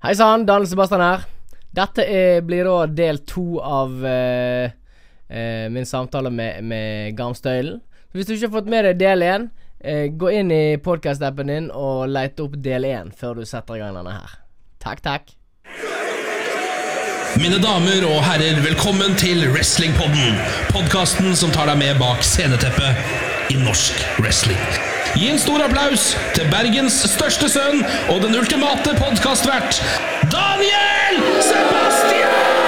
Hei sann, Daniel Sebastian her. Dette er, blir da del to av uh, uh, min samtale med, med Garmstøylen. Hvis du ikke har fått med deg del én, uh, gå inn i podkast-appen din og let opp del én før du setter i gang denne her. Takk, takk. Mine damer og herrer, velkommen til Wrestlingpodden. Podkasten som tar deg med bak sceneteppet i norsk wrestling. Gi en stor applaus til Bergens største sønn og den ultimate podkastvert, Daniel Sebastian!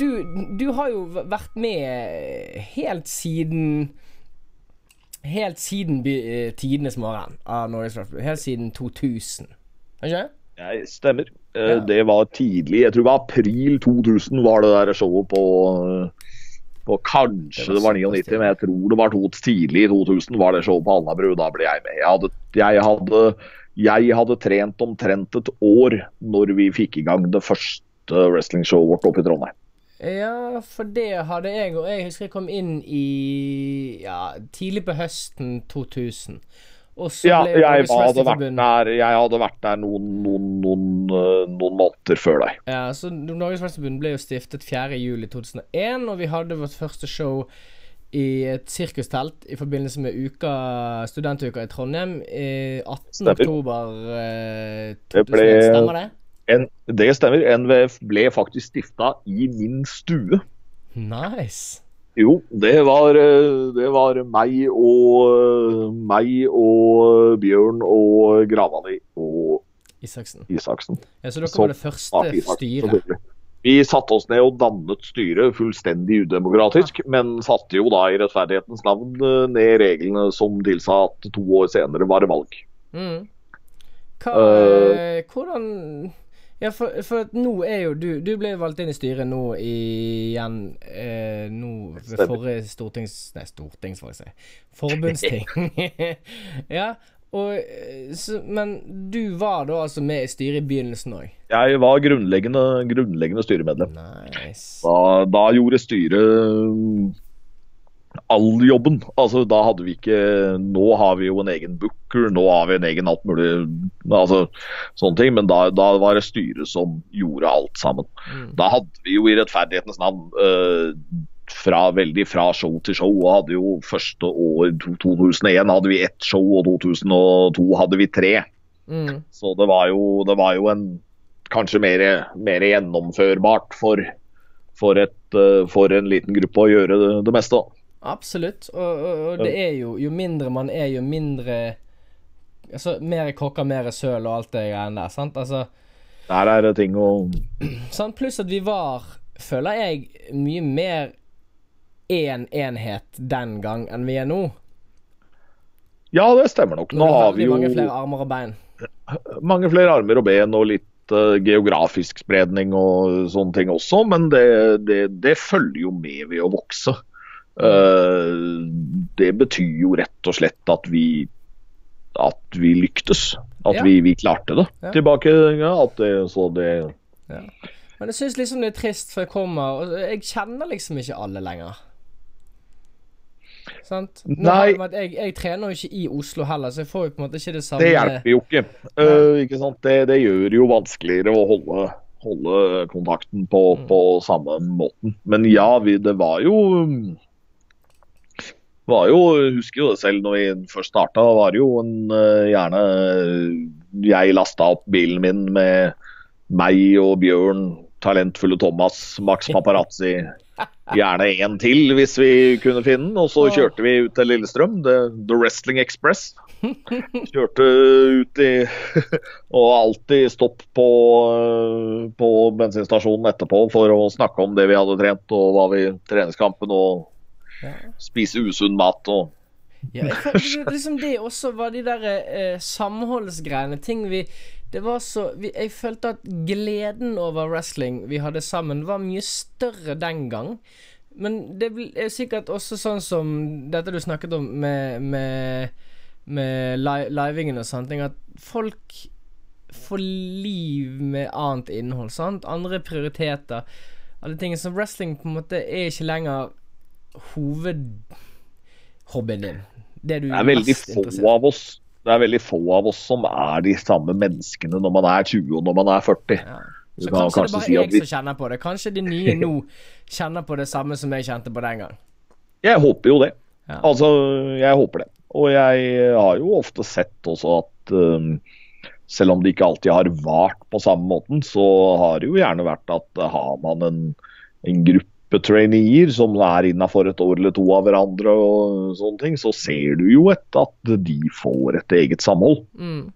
Du, du har jo vært med helt siden Helt siden eh, tidenes morgen av Norges Wrestling. Helt siden 2000. Ikke sant? Jeg stemmer. Eh, Ja. Det var tidlig. Jeg tror det var april 2000 var det der showet på på Kanskje Det det var var, 99, men jeg tror det var to, tidlig i 2000 var det showet på Alnabru. Da ble jeg med. Jeg hadde, jeg, hadde, jeg hadde trent omtrent et år når vi fikk i gang det første wrestlingshowet vårt oppe i Trondheim. Ja, for det hadde jeg og Jeg husker jeg kom inn i ja, tidlig på høsten 2000. Ja, jeg hadde vært der, jeg hadde vært der noen, noen, noen, eh, noen måneder før deg. Ja, så Norges Wrestlingforbund ble jo stiftet 4.07.2001, og vi hadde vårt første show i et sirkustelt i forbindelse med uka, studentuka i Trondheim I 18. Stemmer. oktober eh, Det 2001. ble- Stemmer det? En, det stemmer. NVF ble faktisk stifta i min stue. Nice. Jo, det var, eh, det var meg og meg og Bjørn og Gravali og Isaksen. Isaksen. Ja, så dere var det første ja, styret? Vi satte oss ned og dannet styret fullstendig udemokratisk, men satte jo da i rettferdighetens navn eh, ned reglene som tilsa at to år senere var det valg. Mm. Hva, Eh. eh, hvordan Ja, for, for nå er jo du Du ble valgt inn i styret nå igjen eh, Nå ved forrige stortings... Nei, stortings, får jeg si. Forbundsting. ja. Og, eh, så, men du var da altså med i styret i begynnelsen òg? Jeg var grunnleggende, grunnleggende styremedlem. Nice. Da, da gjorde styret all jobben. Altså, da hadde vi ikke Nå har vi jo en egen booker, nå har vi en egen alt mulig altså, sånne ting. Men da, da var det styret som gjorde alt sammen. Mm. Da hadde vi jo i rettferdighetens navn uh, fra, veldig fra show til show. og hadde jo Første år, 2001, hadde vi ett show, og 2002 hadde vi tre. Mm. Så det var jo, det var jo en kanskje mer, mer gjennomførbart for, for, et, eh, for en liten gruppe å gjøre det, det meste. da. Absolutt. Og, og, og det er jo Jo mindre man er, jo mindre Altså, mer kokker, mer søl og alt det greiene der, sant? Altså Der er det ting å Sant? Pluss at vi var, føler jeg, mye mer én enhet den gang enn vi er nå. Ja, det stemmer nok. Nå Nå har vi jo mange flere armer og bein. mange flere armer og ben og litt uh, geografisk spredning og sånne ting også, men det, det, det følger jo med ved å vokse. Eh, det betyr jo rett og slett at vi at vi lyktes. At Ja. vi, vi klarte det. Ja. Tilbake ja, at det, så det Men jeg syns liksom det er trist, for jeg kommer og Jeg kjenner liksom ikke alle lenger. Sant? Nei. Jeg, jeg trener jo ikke i Oslo heller, så jeg får jo på en måte ikke det samme Det hjelper jo ikke. Uh, ikke sant? Det, det gjør jo vanskeligere å holde, holde kontakten på, Mm. på samme måten. Men ja, vi, det var jo var jo, husker jo det selv når vi først starta, var det jo en eh, gjerne Jeg lasta opp bilen min med meg og Bjørn, talentfulle Thomas, Max Paparazzi. Gjerne en til hvis vi kunne finne den. Og så kjørte vi ut til Lillestrøm, The, The Wrestling Express. Kjørte ut i Og alltid stopp på, eh, på bensinstasjonen etterpå for å snakke om det vi hadde trent og hva vi treningskampen og Ja. spise usunn mat og Ja, jeg liksom det også var de der eh, samholdsgreiene. Ting vi Det var så vi, Jeg følte at gleden over wrestling vi hadde sammen, var mye større den gang. Men det er sikkert også sånn som dette du snakket om med Med, med li livingen og sånne ting, at folk får liv med annet innhold, sant? Andre prioriteter. Alle tingene som wrestling på en måte er ikke lenger hoved hobbyen din? Det du Det er veldig få av oss det er veldig få av oss som er de samme menneskene når man er 20 og når man er 40. Ja. Så kanskje, kanskje det er bare si jeg vi- som kjenner på det. Kanskje de nye nå kjenner på det samme som jeg kjente på den gang. Jeg håper jo det. Ja. Altså, jeg håper det. Og jeg har jo ofte sett også at um, selv om det ikke alltid har vart på samme måten, så har det jo gjerne vært at uh, har man en, en gruppe traineer som er innafor et år eller to av hverandre og sånne ting, så ser du jo etter at de får et eget samhold. Mm.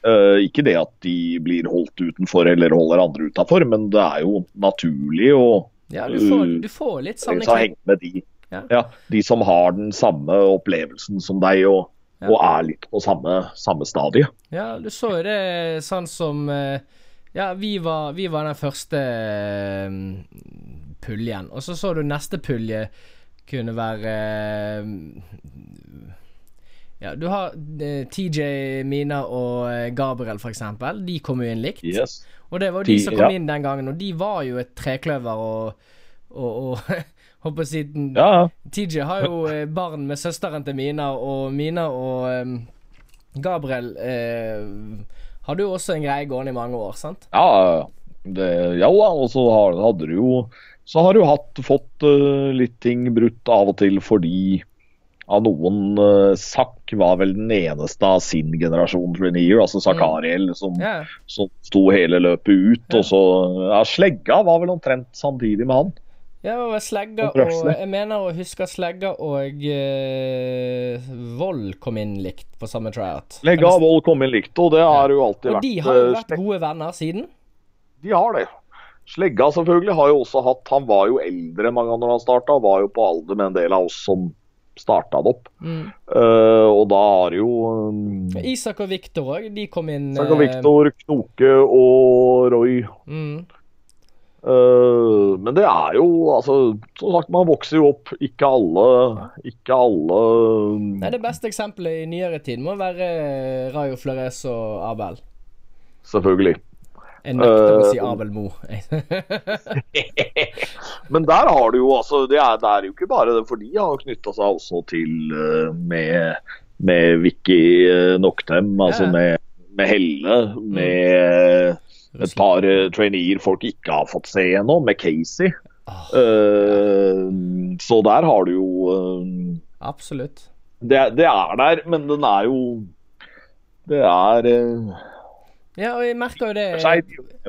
Uh, ikke det at de blir holdt utenfor eller holder andre utafor, men det er jo naturlig å Ja, du får, du får litt sånn med de. Ja. Ja, de som har den samme opplevelsen som deg, og, og er litt på samme, samme stadie. Ja, du så jo det sånn som eh, Ja, vi var, vi var den første eh, puljen. Og så så du neste pulje kunne være eh, Ja, du har eh, TJ, Mina og Gabriel, for eksempel. De kom jo inn likt. Yes. Og det var jo de som kom ja. inn den gangen, og de var jo et trekløver og, og, og Håper å si Ja. TJ har jo barn med søsteren til Mina, og Mina og um, Gabriel eh, hadde jo også en greie gående i mange år, sant? ja, det, ja da, og så har, hadde du jo Så har du hatt, fått uh, litt ting brutt av og til fordi av noen uh, Zack var vel den eneste av sin generasjon traineer, altså Zakariel, som, yeah. som sto hele løpet ut. Yeah. Og så ja, Slegga var vel omtrent samtidig med han. Ja, og Slegga Og Jeg mener å huske Slegga og uh, Vold kom inn likt på samme tryout. Legga og Vold kom inn likt, og det har jo alltid vært Og vært de har jo eh, vært gode venner siden. De har det. Slegga selvfølgelig har jo også hatt Han var jo eldre mange ganger når han starta, var jo på alder med en del av oss som starta det opp. Mm. Uh, og da har jo um, Isak og Viktor òg, de kom inn Isak og Viktor, Knoke og Roy. Mm. Eh, men det er jo altså Som sagt, man vokser jo opp. Ikke alle Ikke alle Nei, Det beste eksempelet i nyere tid må være Rayo Flores og Abel. Selvfølgelig. Jeg nekter å si Eh, Abel Mo. Men der har du jo altså Det er, det er jo ikke bare det, for de har knytta seg også til eh, med, med Vicky Noctem, altså Ja. med, med Helle, med et par uh, traineer folk ikke har fått se ennå, med Casey. Oh. Uh, så der har du jo uh, Absolutt. det, det er der, men den er jo Det er Ja, og jeg merker jo det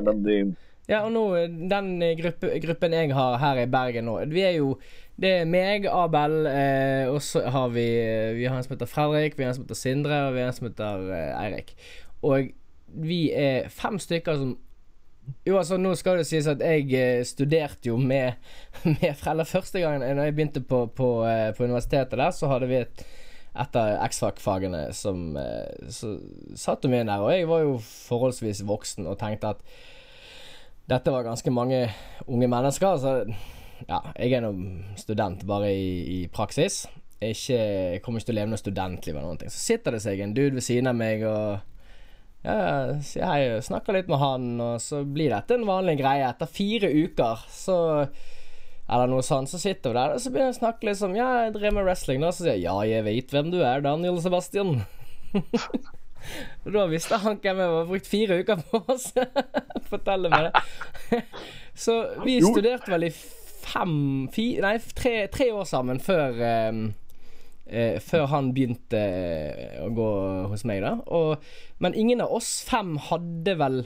men de, Ja, og nå, den gruppe, gruppen jeg har her i Bergen nå, vi er jo Det er meg, Abel, eh, og så har vi Vi har en som heter Fredrik, vi har en som heter Sindre, og vi har en som heter eh, Eirik. Og vi er fem stykker som Jo, altså, nå skal det sies at jeg eh, studerte jo med, med foreldre første gangen når jeg begynte på, på, eh, på universitetet der, så hadde vi et etter X-Fac-fagene som eh, Så satt vi inn der, og jeg var jo forholdsvis voksen og tenkte at dette var ganske mange unge mennesker. Så ja, jeg er nå student bare i, i praksis. Jeg, ikke, jeg kommer ikke til å leve noe studentliv eller ting. Så sitter det seg en dude ved siden av meg og ja, sier snakker litt med han, og så blir dette en vanlig greie. Etter fire uker, så eller noe sånt, så sitter vi der, og så begynner jeg å snakke litt som Ja, jeg driver med wrestling, da. Så sier jeg ja, jeg vet hvem du er, Daniel Sebastian. og da visste han hvem jeg var. Brukt fire uker på å fortelle meg det. så vi studerte vel i fem fi, Nei, tre, tre år sammen før eh, eh, Før han begynte eh, å gå hos meg, da. Og, men ingen av oss fem hadde vel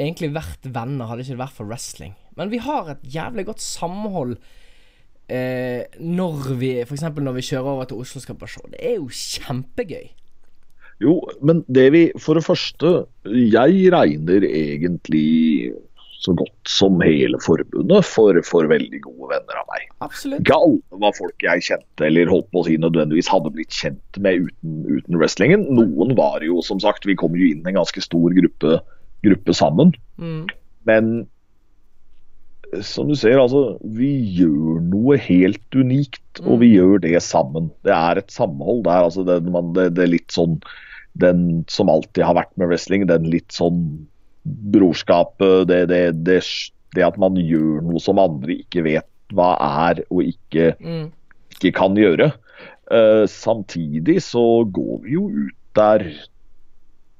egentlig vært venner, hadde ikke det vært for wrestling. Men vi har et jævlig godt samhold eh, når vi F.eks. når vi kjører over til Oslo skal på show. Det er jo kjempegøy. Jo, men det vi For det første, jeg regner egentlig så godt som hele forbundet for, for veldig gode venner av meg. Absolutt. Ikke alle var folk jeg kjente eller holdt på å si nødvendigvis hadde blitt kjent med uten, uten wrestlingen. Noen var jo, som sagt, vi kom jo inn en ganske stor gruppe, gruppe sammen. Mm. Men som du ser, altså, vi gjør noe helt unikt, og vi gjør det sammen. Det er et samhold der. altså Det, man, det, det er litt sånn den som alltid har vært med wrestling, den litt sånn brorskapet, det, det, det, det at man gjør noe som andre ikke vet hva er og ikke, Mm. ikke kan gjøre. Uh, samtidig så går vi jo ut der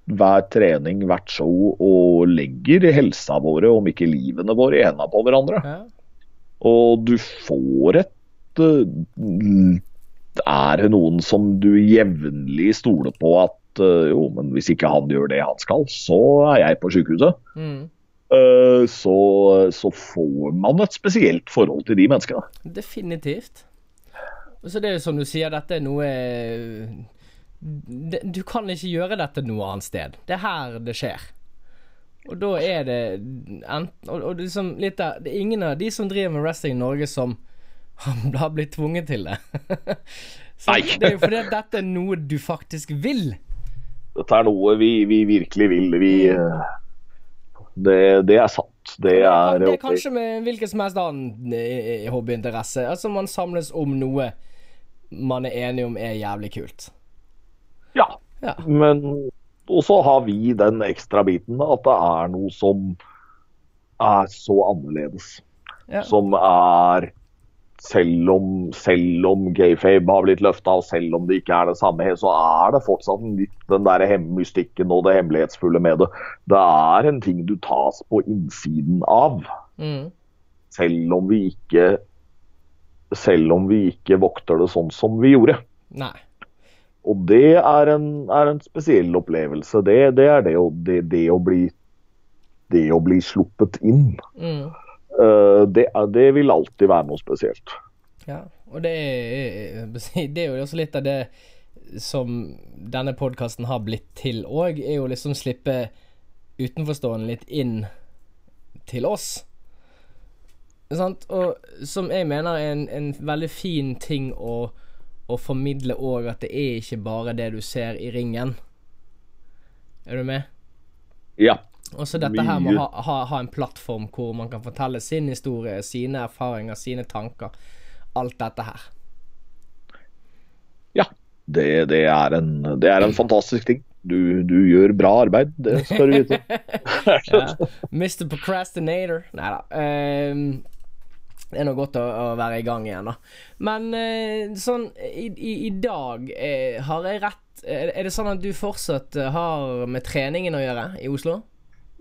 hver trening, hvert show og legger helsa våre, om ikke livene våre, i hendene på hverandre. Ja. Og du får et uh, Er det noen som du jevnlig stoler på at eh, jo, men hvis ikke han gjør det han skal, så er jeg på sykehuset. Mm. Eh, så, så får man et spesielt forhold til de menneskene. Definitivt. Og så det er jo som du sier, dette er noe Du kan ikke gjøre dette noe annet sted. Det er her det skjer. Og da er det enten Og, og liksom litt der Det er ingen av de som driver med wrestling i Norge som har blitt tvunget til det. så Nei. det er jo fordi at dette er noe du faktisk vil. Dette er noe vi, vi virkelig vil. Vi, det, det er sant. Det er, det er kanskje med hvilken som helst annen eh, hobbyinteresse. Altså man samles om noe man er enige om er jævlig kult. Ja. Ja. Men Og så har vi den ekstra biten at det er noe som er så annerledes. Ja. Som er selv om, selv om gayfabe har blitt løfta, og selv om det ikke er det samme, så er det fortsatt litt den der mystikken og det hemmelighetsfulle med det. Det er en ting du tas på innsiden av, Mm. selv om vi ikke selv om vi ikke vokter det sånn som vi gjorde. Nei. Og det er en, er en spesiell opplevelse. Det, det er det det, det å bli det å bli sluppet inn. Mm. Eh, det, er- det vil alltid være noe spesielt. Ja, og det er, det er jo også litt av det som denne podkasten har blitt til òg, er jo liksom slippe utenforstående litt inn til oss. Sant? Og som jeg mener er en, en veldig fin ting å, å formidle òg, at det er ikke bare det du ser i ringen. Er du med? Ja. Og så dette her med å ha, ha, ha en plattform hvor man kan fortelle sin historie, sine erfaringer, sine tanker. Alt dette her. ja. Det, det, er en, det er en fantastisk ting. Du, du gjør bra arbeid, det skal du vite. Ja. Mr. Procrastinator. Nei da. Um, det er nå godt å, å være i gang igjen, da. Men uh, sånn i, i, i dag, uh, har jeg rett er, er det sånn at du fortsatt eh, har med treningen å gjøre i Oslo?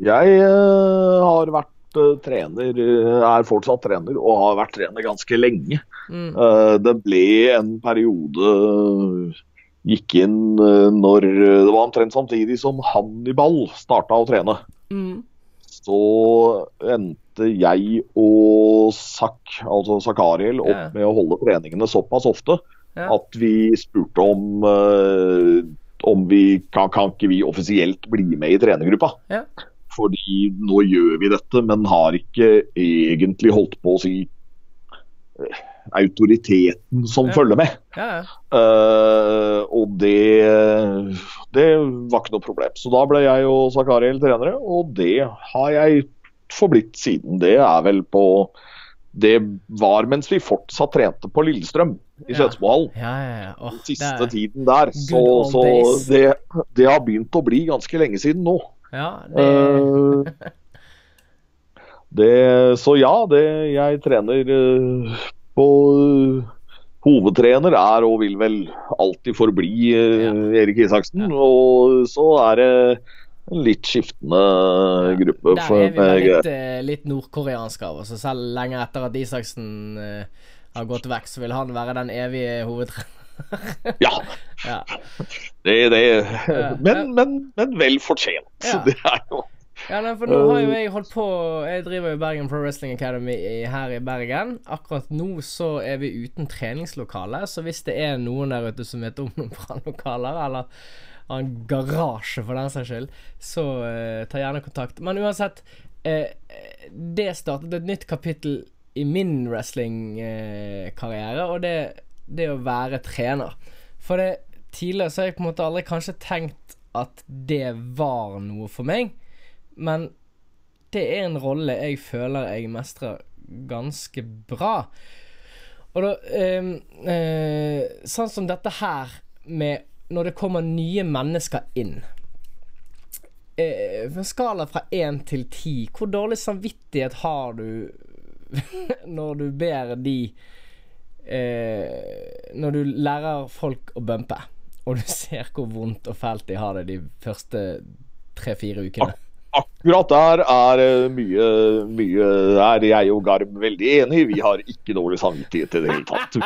Jeg eh, har vært eh, trener, eh, er fortsatt trener, og har vært trener ganske lenge. Mm. Det ble en periode Gikk inn når Det var omtrent samtidig som Hannibal starta å trene. Mm. Så endte jeg og Sak, altså Sakariel, opp yeah. med å holde treningene såpass ofte yeah. at vi spurte om om vi kan, kan ikke vi offisielt bli med i trenergruppa. Ja. Fordi nå gjør vi dette, men har ikke egentlig holdt på å si eh, autoriteten som Ja. følger med. Ja, ja. Uh, og det, det var ikke noe problem. Så da ble jeg og Zakariel trenere, og det har jeg forblitt siden. Det er vel på Det var mens vi fortsatt trente på Lillestrøm i. Skedsmohallen. ja, ja, ja. Åh, Siste tiden der. Så, så det, det har begynt å bli ganske lenge siden nå. Ja, det Eh, det, så ja, det, jeg trener eh, på eh, Hovedtrener er og vil vel alltid forbli eh, Ja. Erik Isaksen. Og så er det en litt skiftende gruppe. Der er vi med- litt, eh, litt nordkoreanske av oss. Selv lenge etter at Isaksen eh, har gått vekk, så vil han være den evige hovedtreneren. Ja, ja. det, det men, men, men vel fortjent. Ja. Det er jo ja, nei, for nå har jo jeg holdt på Jeg driver jo Bergen Pro Wrestling Academy her i Bergen. Akkurat nå så er vi uten treningslokale, så hvis det er noen der ute som vet om noen brannlokaler, eller har en garasje for den saks skyld, så uh, ta gjerne kontakt. Men uansett, uh, det startet et nytt kapittel i min wrestlingkarriere, og det, det å være trener. For det, tidligere så har jeg på en måte aldri kanskje tenkt at det var noe for meg. Men det er en rolle jeg føler jeg mestrer ganske bra. Og da ehm, eh, Sånn som dette her med når det kommer nye mennesker inn. Eh, skala fra én til ti, hvor dårlig samvittighet har du når du ber de eh, Når du lærer folk å bumpe, og du ser hvor vondt og fælt de har det de første tre-fire ukene. Akkurat der er eh, mye, mye er jeg og Garm veldig enig. Vi har ikke dårlig samvittighet i det hele tatt.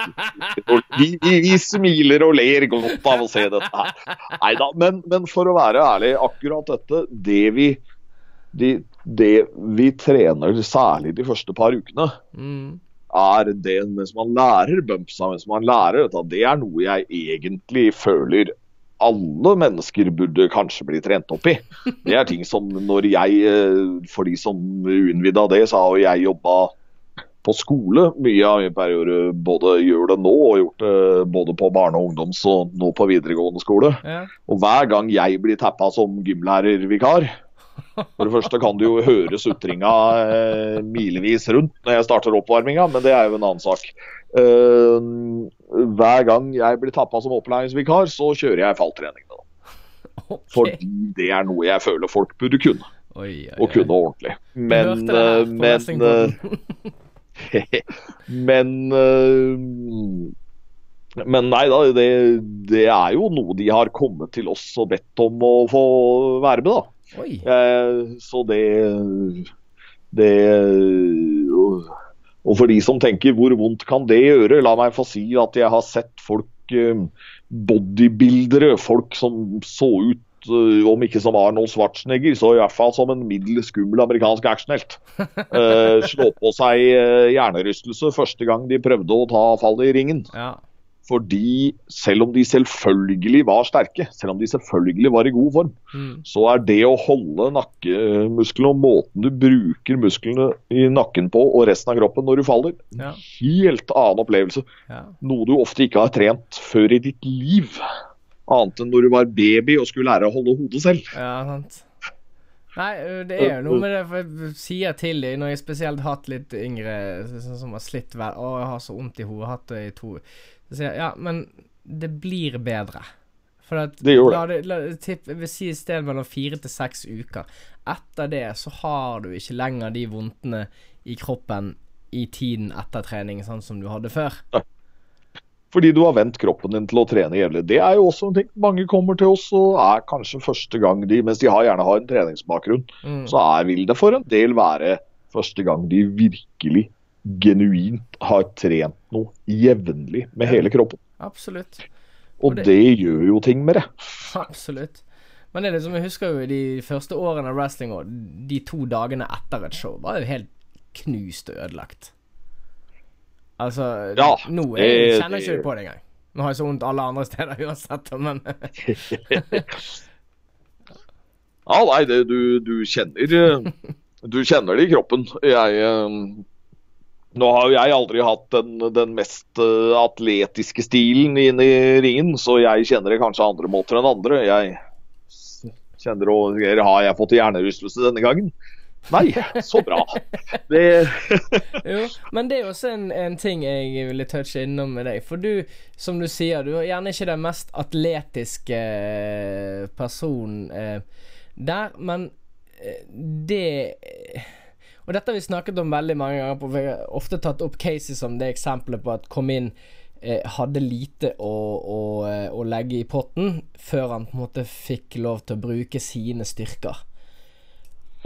Vi, vi, vi smiler og ler godt av å se dette her. Neida, men, men for å være ærlig, akkurat dette, det vi, de, det vi trener særlig de første par ukene, Mm. Er det mens man lærer bumpsa, mens man lærer dette, det er noe jeg egentlig føler alle mennesker burde kanskje bli trent opp i. Det er ting som når jeg, eh, for de som uinnvidde av det, så har jeg jobba på skole mye av min periode. Både gjør det nå og gjort det både på barne- og ungdoms og nå på videregående skole. Ja. Og hver gang jeg blir tappa som gymlærervikar For det første kan du jo høre sutringa eh, milevis rundt når jeg starter oppvarminga, men det er jo en annen sak. Uh, hver gang jeg blir tappa som opplæringsvikar, så kjører jeg falltrening. Okay. Fordi det er noe jeg føler folk burde kunne, Oi, oi, og kunne ordentlig. Men, eh, men, eh, men Men nei da, det, det er jo noe de har kommet til oss og bedt om å få være med, da. Oi. Eh, så det Det og- Og for de som tenker hvor vondt kan det gjøre, la meg få si at jeg har sett folk eh, bodybuildere, folk som så ut eh, om ikke som Arnold Schwarzenegger, så i hvert fall som en middels skummel amerikansk actionhelt. Uh, slå på seg hjernerystelse første gang de prøvde å ta fallet i ringen. Ja. Fordi selv om de selvfølgelig var sterke, selv om de selvfølgelig var i god form, Mm. så er det å holde nakkemusklene og måten du bruker musklene i nakken på og resten av kroppen når du faller, Ja. helt annen opplevelse. Ja. Noe du ofte ikke har trent før i ditt liv. Annet enn når du var baby og skulle lære å holde hodet selv. Ja, sant. Nei, det er jo noe med det, for jeg sier til dem når jeg spesielt har hatt litt yngre sånn som har slitt vel Å, jeg har så vondt i hodet, hatt det i to Så sier jeg ja, men det blir bedre. For at Det gjør det. La la, tipp, jeg vil si et sted mellom fire til seks uker. Etter det så har du ikke lenger de vondtene i kroppen i tiden etter trening, sånn som du hadde før. Fordi du har vent kroppen din til å trene jevnlig. Det er jo også en ting. Mange kommer til oss og er kanskje første gang de, mens de har gjerne har en treningsbakgrunn, Mm. så er, vil det for en del være første gang de virkelig genuint har trent noe jevnlig med hele kroppen. Absolutt. Og det- det gjør jo ting med det. Absolutt. Men det er liksom, jeg husker jo de første årene av wrestling og de to dagene etter et show var jo helt knust og ødelagt. Altså, Ja, nå jeg kjenner jeg ikke på det engang. Nå har jeg så vondt alle andre steder uansett, men Ja, nei, det, du, du kjenner eh, Du kjenner det i kroppen. Jeg eh, Nå har jo jeg aldri hatt den, den mest eh, atletiske stilen inn i ringen, så jeg kjenner det kanskje andre måter enn andre. Jeg kjenner og Har jeg fått hjernerystelse denne gangen? Nei, så bra. Det Jo, men det er også en, en ting jeg ville touche innom med deg. For du, som du sier, du er gjerne ikke den mest atletiske eh, personen eh, der, men eh, det Og dette har vi snakket om veldig mange ganger. På, vi har ofte tatt opp cases som det eksempelet på at kom inn eh, hadde lite å, å, eh, å legge i potten før han på en måte fikk lov til å bruke sine styrker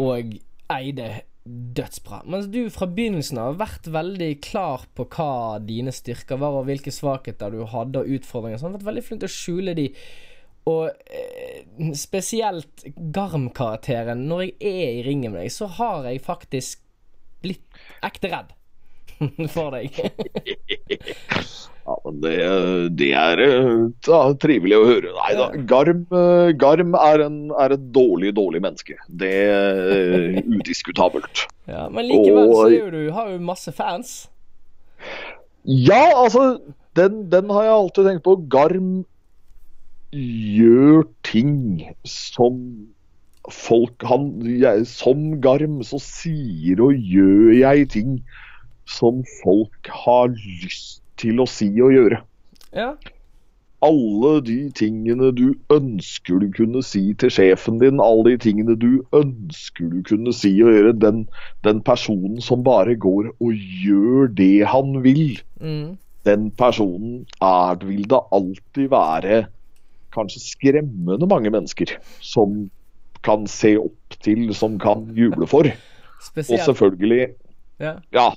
og eide dødsbra. Mens du fra begynnelsen har vært veldig klar på hva dine styrker var, og hvilke svakheter du hadde, og utfordringer. Så han har vært veldig flink til å skjule de. Og eh, spesielt Garm-karakteren. Når jeg er i ringen med deg, så har jeg faktisk blitt ekte redd for deg. Ja, men det, det er eh, ja, trivelig å høre. Nei da. Garm, eh, Garm er, en, er et dårlig, dårlig menneske. Det er udiskutabelt. ja, men likevel så jo du, har jo masse fans. Ja, altså den, den har jeg alltid tenkt på. Garm gjør ting som folk han, jeg, Som Garm så sier og gjør jeg ting som folk har lyst til å si og gjøre. Ja. alle de tingene du ønsker du kunne si til sjefen din, alle de tingene du ønsker du kunne si og gjøre, den, den personen som bare går og gjør det han vil, Mm. den personen er, vil det alltid være kanskje skremmende mange mennesker som kan se opp til, som kan juble for. Og selvfølgelig Ja. Ja.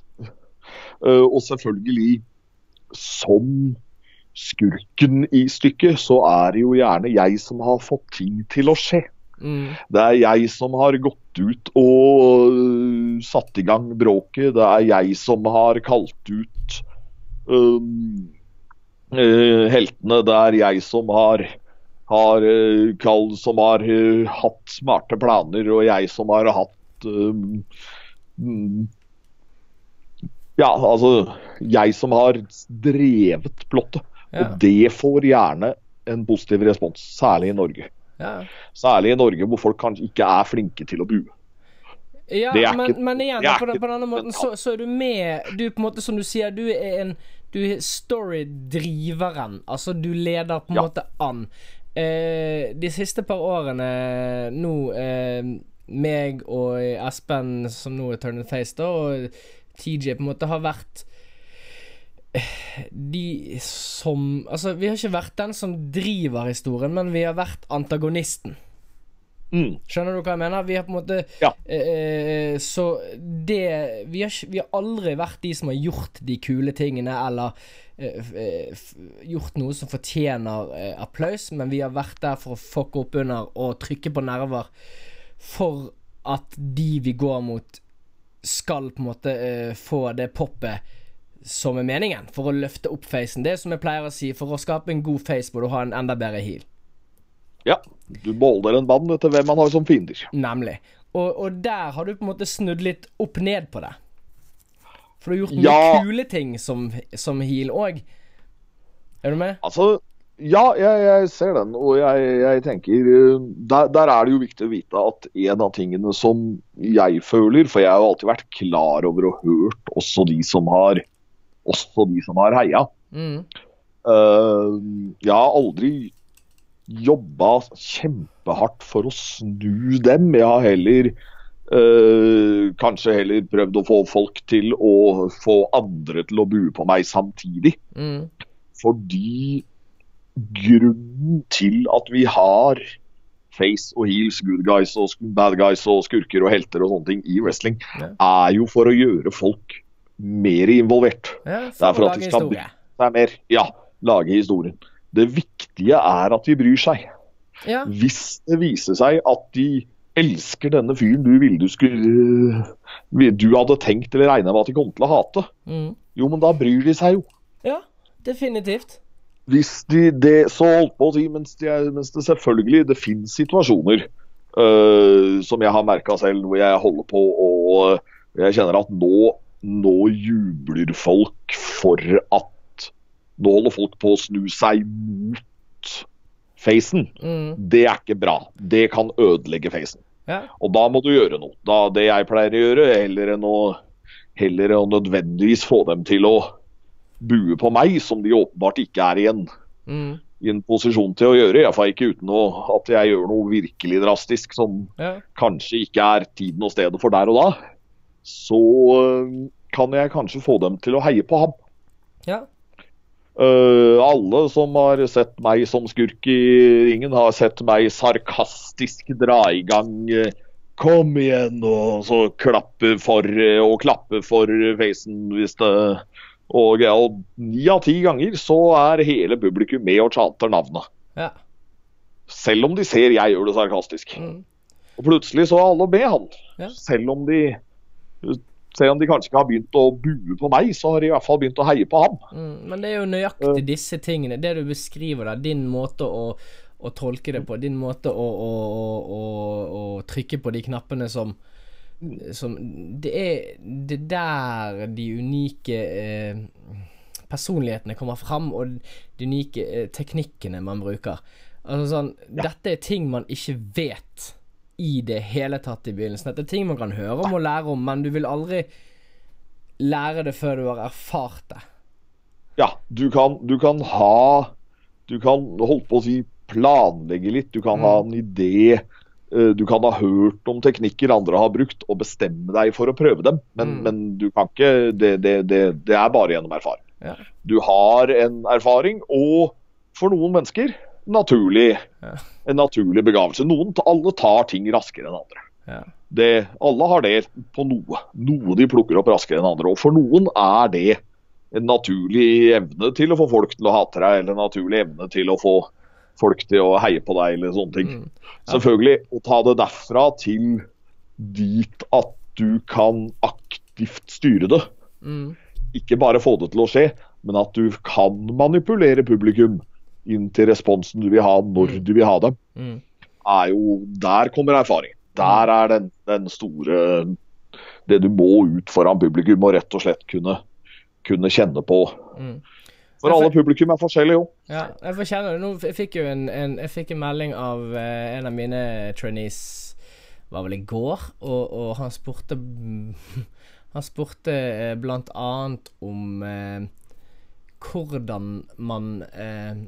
Eh, og selvfølgelig, som skurken i stykket, så er det jo gjerne jeg som har fått ting til å skje. Mm. Det er jeg som har gått ut og øh, satt i gang bråket. Det er jeg som har kalt ut um, uh, heltene. Det er jeg som har, har, øh, kall, som har øh, hatt smarte planer, og jeg som har hatt øhm, mm, Ja, altså Jeg som har drevet plottet. Ja. Og det får gjerne en positiv respons, særlig i Norge. Ja. Særlig i Norge hvor folk kanskje ikke er flinke til å bue. Ja, men, ikke- men igjen, på, den, på denne måten så, så er du med Du på en måte, som du sier, du er en Du er storydriveren. Altså, du leder på en Ja. måte an. Eh, de siste par årene nå eh, meg og Espen, som nå er Turn and Face, da, og TJ på en måte har vært eh, de som Altså, vi har ikke vært den som driver historien, men vi har vært antagonisten. Mm. Skjønner du hva jeg mener? Vi har på en måte Ja. eh, Så det vi har, vi har aldri vært de som har gjort de kule tingene, eller eh, eh, gjort noe som fortjener eh, applaus, men vi har vært der for å fucke opp under og trykke på nerver for at de vi går mot, skal på en måte eh, få det poppet som er meningen, for å løfte opp facen. Det er som jeg pleier å si, for å skape en god face må du ha en enda bedre heal. Ja. Du måler en mann etter hvem man har som fiender. Nemlig. Og, og der har du på en måte snudd litt opp ned på det. For du har gjort mye Ja. kule ting som, som heal òg. Er du med? Altså, ja, jeg, jeg ser den, og jeg, jeg tenker eh, der, der er det jo viktig å vite at en av tingene som jeg føler, for jeg har jo alltid vært klar over og hørt også de som har, også de som har heia. Mm. Uh, jeg har aldri jobba kjempehardt for å snu dem. Jeg har heller eh, kanskje heller prøvd å få folk til å få andre til å bue på meg samtidig. Mm. Fordi grunnen til at vi har face og heels, good guys og bad guys og skurker og helter og sånne ting i wrestling, Ja. er jo for å gjøre folk mer involvert. Ja, Det er for at de skal bry er mer, ja, lage historien. Det viktige er at de bryr seg. Ja. Hvis det viser seg at de elsker denne fyren du ville du skulle Du hadde tenkt eller regna med at de kom til å hate, Mm. jo, men da bryr de seg jo. ja, definitivt. Hvis de det så holdt på å si, mens, de er, mens det selvfølgelig det finnes situasjoner øh, som jeg har merka selv, hvor jeg holder på og jeg kjenner at nå, nå jubler folk for at Nå holder folk på å snu seg mot facen. Mm. Det er ikke bra. Det kan ødelegge facen. Ja. Og da må du gjøre noe. Da, det jeg pleier å gjøre, heller enn å, heller å nødvendigvis få dem til å bue på meg, som de åpenbart ikke er i en, Mm. i en posisjon til å gjøre. Iallfall ikke uten å, at jeg gjør noe virkelig drastisk som ja. kanskje ikke er tiden og stedet for der og da. Så øh, kan jeg kanskje få dem til å heie på ham. ja. Øh, alle som har sett meg som skurk i ringen, har sett meg sarkastisk dra i gang uh, Kom igjen, og så klappe for uh, og klappe for facen hvis det og ni av ti ganger så er hele publikum med og chanter navnet. ja. Selv om de ser jeg gjør det sarkastisk. Mm. Og plutselig så er alle med han. Ja. Selv om de selv om de kanskje ikke har begynt å bue på meg, så har de i hvert fall begynt å heie på ham. Mm. Men det er jo nøyaktig disse tingene, det du beskriver der, din måte å, å tolke det på, din måte å, å, å, trykke på de knappene som som Det er det der de unike eh, personlighetene kommer fram, og de unike eh, teknikkene man bruker. Altså sånn Dette er ting man ikke vet i det hele tatt i begynnelsen. Dette er ting man kan høre om og lære om, men du vil aldri lære det før du har erfart det. Ja, du kan, du kan ha Du kan holdt på å si planlegge litt. Du kan ha en idé. eh, Du kan ha hørt om teknikker andre har brukt, og bestemme deg for å prøve dem. Men, Mm. men du kan ikke det, det, det, det er bare gjennom erfaring. Ja. Du har en erfaring, og for noen mennesker naturlig, Ja. en naturlig begavelse. Noen, alle tar ting raskere enn andre. Ja. Det, alle har det på noe. Noe de plukker opp raskere enn andre. Og for noen er det en naturlig evne til å få folk til å hate deg, eller en naturlig evne til å få folk til å heie på deg, eller sånne ting. Mm. Selvfølgelig, å ta det derfra til dit at du kan aktivt styre det. Mm. Ikke bare få det til å skje, men at du kan manipulere publikum inn til responsen du vil ha, når du vil ha dem. Mm. Er jo, der kommer erfaring. Der er den, den store Det du må ut foran publikum og rett og slett kunne, kunne kjenne på. Mm. For alle publikum er forskjellige jo. Ja, jeg får kjenne. Nå fikk jo en, en, jeg fikk en melding av eh, en av mine trainees var vel i går, og, og han spurte Han spurte eh, blant annet om eh, hvordan man eh,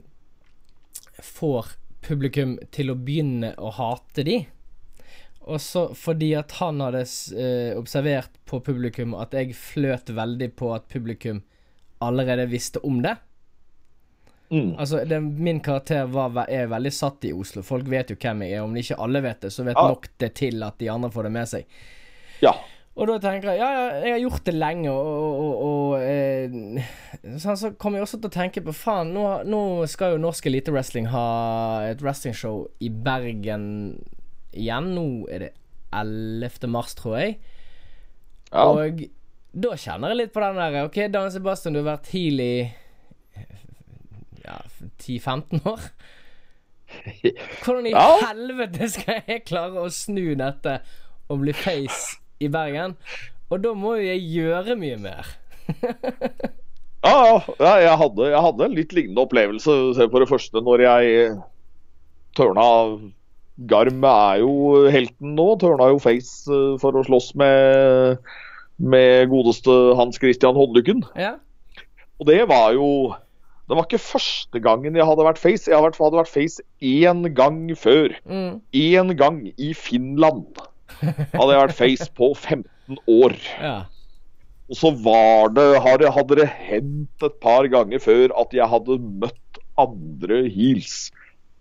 får publikum til å begynne å hate de. Og så fordi at han hadde eh, observert på publikum at jeg fløt veldig på at publikum allerede visste om det. Mm. Altså, det, Min karakter var, er veldig satt i Oslo. Folk vet jo hvem jeg er. Om de ikke alle vet det, så vet Ja. nok det til at de andre får det med seg. Ja. Og da tenker jeg ja, ja, jeg har gjort det lenge, og, og, og eh, sånn, Så kommer jeg også til å tenke på faen, nå, nå skal jo norsk elitewrestling ha et wrestlingshow i Bergen igjen. Nå er det 11. mars, tror jeg. ja. Og da kjenner jeg litt på den der OK, Dan Sebastian, du har vært heal i ja, 10-15 år. Hvordan i Ja. helvete skal jeg klare å snu dette og bli face i Bergen? Og da må jo jeg gjøre mye mer. Ja, ja. jeg, hadde, jeg hadde en litt lignende opplevelse. Se på det første når jeg tørna Garm er jo helten nå. Tørna jo face eh, for å slåss med, med godeste Hans Christian Håndlykken. Ja. Og det var jo Det var ikke første gangen jeg hadde vært face. Jeg hadde vært, face én gang før. Mm. Gang i Finland hadde jeg vært face på 15 år. ja. Og så var det, hadde det hendt et par ganger før at jeg hadde møtt andre heels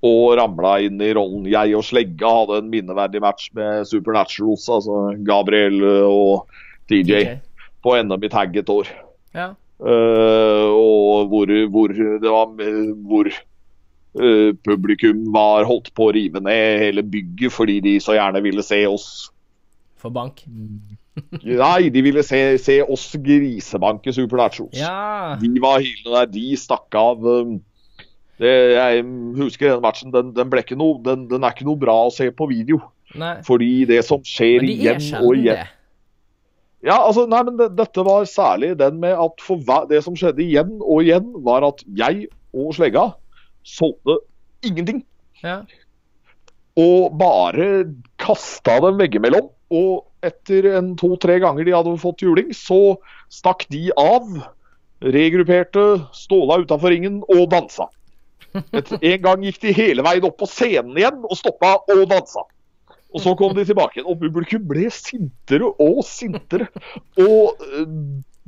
og ramla inn i rollen. Jeg og Slegga hadde en minneverdig match med Supernaturals, altså Gabriel og TJ, DJ. på NM i tag et år. Ja. Uh, og hvor, hvor det var hvor publikum var holdt på å rive ned hele bygget fordi de så gjerne ville se oss For bank. Nei, de ville se, se oss grisebanke Supernaturals. Ja. De var hylende der, de stakk av. um, Det, jeg husker den matchen. Den, den, noe, den, den er ikke noe bra å se på video. Nei. Fordi det som skjer de igjen og igjen det. Ja, altså, nei, men det, Dette var særlig den med at for hver, det som skjedde igjen og igjen, var at jeg og Slegga solgte ingenting. Ja. Og bare kasta dem veggimellom. Og etter en to-tre ganger de hadde fått juling, så stakk de av. Regrupperte, ståla utafor ringen og dansa. Et, en gang gikk de hele veien opp på scenen igjen og stoppa og dansa. Og så kom de tilbake igjen, og publikum ble sintere og sintere. Og eh,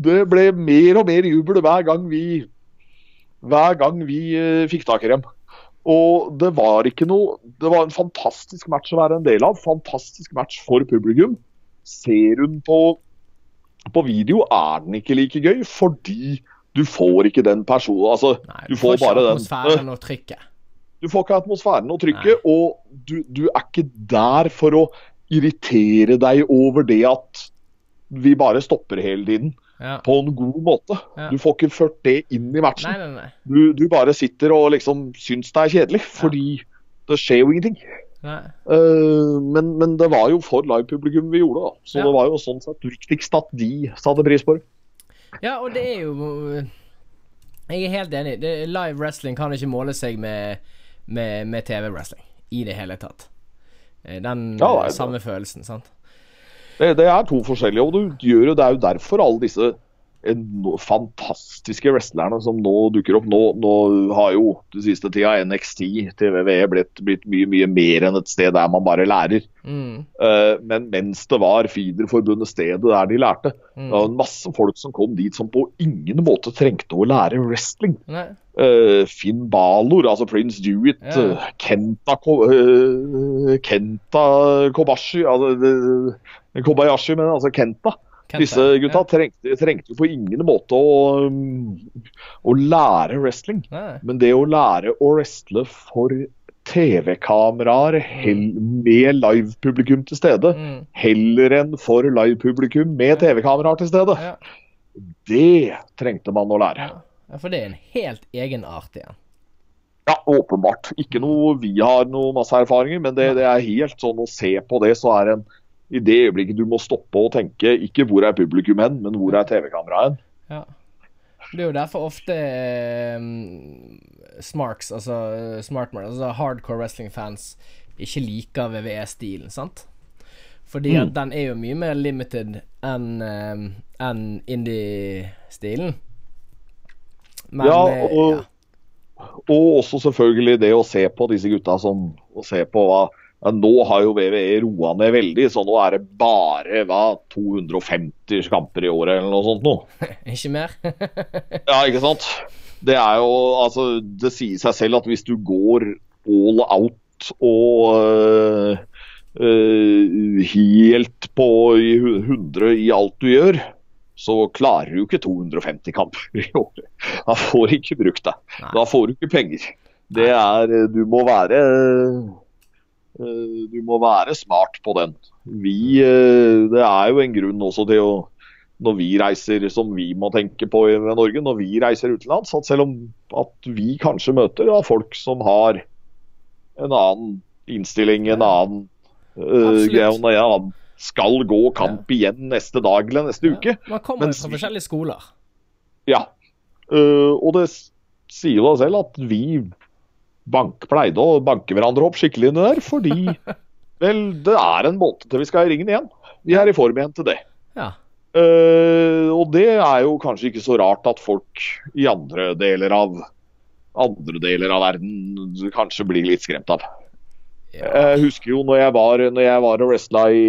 det ble mer og mer jubel hver gang vi hver gang vi eh, fikk tak i dem. Og det var ikke noe Det var en fantastisk match å være en del av. Fantastisk match for publikum. Ser hun på, på video, er den ikke like gøy fordi du får ikke den personen Altså, Nei, du får ikke bare den atmosfæren og trykket. Du får ikke atmosfæren og trykket, og du, du er ikke der for å irritere deg over det at vi bare stopper hele tiden Ja. på en god måte. Ja. Du får ikke ført det inn i matchen. Nei, nei, nei. Du, du bare sitter og liksom syns det er kjedelig, fordi det skjer jo ingenting. Eh, men, men det var jo for livepublikum vi gjorde, da. Så det var jo sånn sett viktigst at de satte pris på det. Ja, og det er jo Jeg er helt enig. Det, live wrestling kan ikke måle seg med, med, med TV-wrestling i det hele tatt. Eh, Den Ja, eh, samme følelsen, sant. Det. Det er to forskjellige, og du gjør jo, det er jo derfor alle disse fantastiske wrestlerne som nå dukker opp. Nå, nå har jo den siste tida NXT til WWE blitt, blitt mye mye mer enn et sted der man bare lærer. Mm. Uh, men mens det var Feederforbundet stedet der de lærte, det var en masse folk som kom dit som på ingen måte trengte å lære wrestling. Eh, Finn Balor, altså Prince Dewitt, Ja. uh, Kenta, eh, Kenta Kobashi altså, Kobayashi, men altså Kenta. Disse gutta trengte, trengte på ingen måte å, å lære wrestling. Nei. Men det å lære å wrestle for TV-kameraer hell- med livepublikum til stede, Mm. heller enn for livepublikum med TV-kameraer til stede, Ja. det trengte man å lære. ja, for det er en helt egen art igjen. Ja, åpenbart. Ikke noe vi har noe masse erfaringer, men det, det er helt sånn å se på det, så er det en i det øyeblikket du må stoppe og tenke ikke hvor er publikum hen, men hvor er TV-kameraet hen. Ja. Det er jo derfor ofte um, smarks, altså smartmer, altså hardcore wrestling-fans, ikke liker VVE-stilen, sant? Fordi Mm. at den er jo mye mer limited enn um, en indie-stilen. Men Ja, eh, og- ja. Og også selvfølgelig det å se på disse gutta som Å se på hva Nå har jo WWE roa ned veldig, så nå er det bare hva, 250 kamper i året eller noe sånt nå. Ikke mer? Ja, ikke sant? Det er jo Altså, det sier seg selv at hvis du går all out og uh, uh, helt på i 100 i alt du gjør, så klarer du ikke 250 kamper i året. Da får du ikke brukt deg. Da får du ikke penger. Det er Du må være øh, Du må være smart på den. Vi øh, Det er jo en grunn også til å når vi reiser, som vi må tenke på i Norge, når vi reiser utenlands, at selv om at vi kanskje møter ja, folk som har en annen innstilling, en annen øh, greie, en annen skal gå kamp igjen neste dag eller neste uke. Man kommer Mens fra forskjellige skoler. Ja. Uh, og det sier jo da selv at vi bank, pleide å banke hverandre opp skikkelig inni der, fordi vel, det er en måned til vi skal i ringen igjen. Vi er i form igjen til det. Ja. Uh, og det er jo kanskje ikke så rart at folk i andre deler av andre deler av verden kanskje blir litt skremt av. Jeg husker jo når jeg var, når jeg var og wrestla i,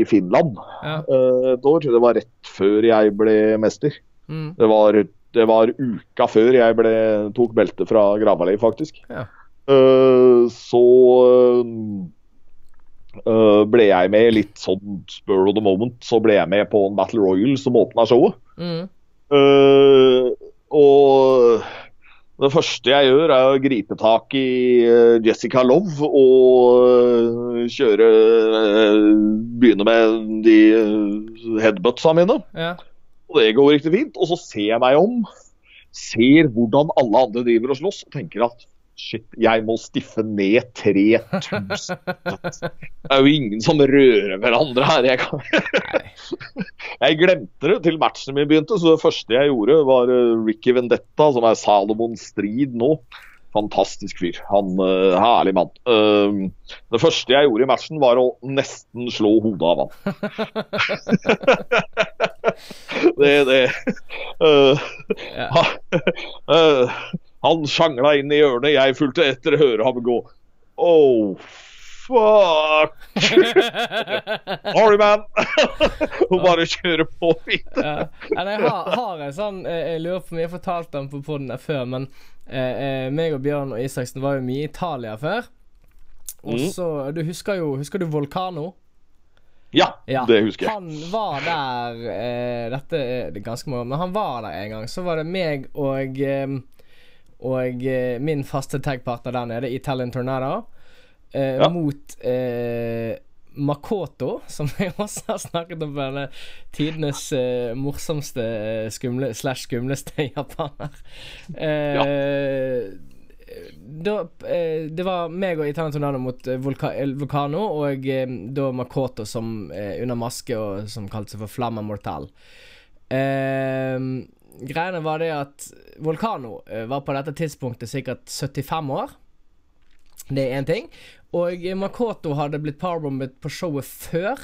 i Finland ja. eh, et år. Det var rett før jeg ble mester. Mm. Det var, det var uka før jeg ble, tok beltet fra Gravali, faktisk. Ja. Eh, så eh, ble jeg med litt sånn spur of the moment, så ble jeg med på en Battle Royal som åpna showet. Mm. Eh, og det første jeg gjør, er å gripe tak i Jessica Love og kjøre Begynne med de headbutsa mine. Ja. Og det går riktig fint. Og så ser jeg meg om, ser hvordan alle andre driver og slåss, og tenker at shit, jeg må stiffe ned 3000. Det er jo ingen som rører hverandre her. Jeg, kan... jeg glemte det til matchen min begynte, så det første jeg gjorde, var eh, Ricky Vendetta, som er Salomon strid nå. Fantastisk fyr. Han uh, Herlig mann. Uh, det første jeg gjorde i matchen, var å nesten slå hodet av han. det det uh, Ja. uh, Han sjangla inn i hjørnet, jeg fulgte etter høre ham gå. Oh, fuck! Sorry, man! Hun bare kjører på videre. ja. Jeg har, har en sånn eh, Jeg lurer på om jeg har fortalt den på poden før, men eh, eh, meg og Bjørn og Isaksen var jo mye i Italia før. Og Mm. så Du husker jo Husker du Volcano? Ja, det husker jeg. Han var der eh, Dette er det ganske mange Men han var der en gang. Så var det meg og eh, Og min faste tagpartner der nede, Italian Tornado, eh, Ja. mot eh, Makoto, som jeg også har snakket om denne tidenes eh, morsomste eh, skumle, slash skumleste japaner. Eh, da, eh, det var meg og Itana Tornado mot eh, Volca Vulcano, og da Makoto som eh, under maske, og som kalte seg for Flamma Mortal. Greiene var det at Volcano eh, var på dette tidspunktet sikkert 75 år. Det er én ting. Og Makoto hadde blitt powerbombet på showet før.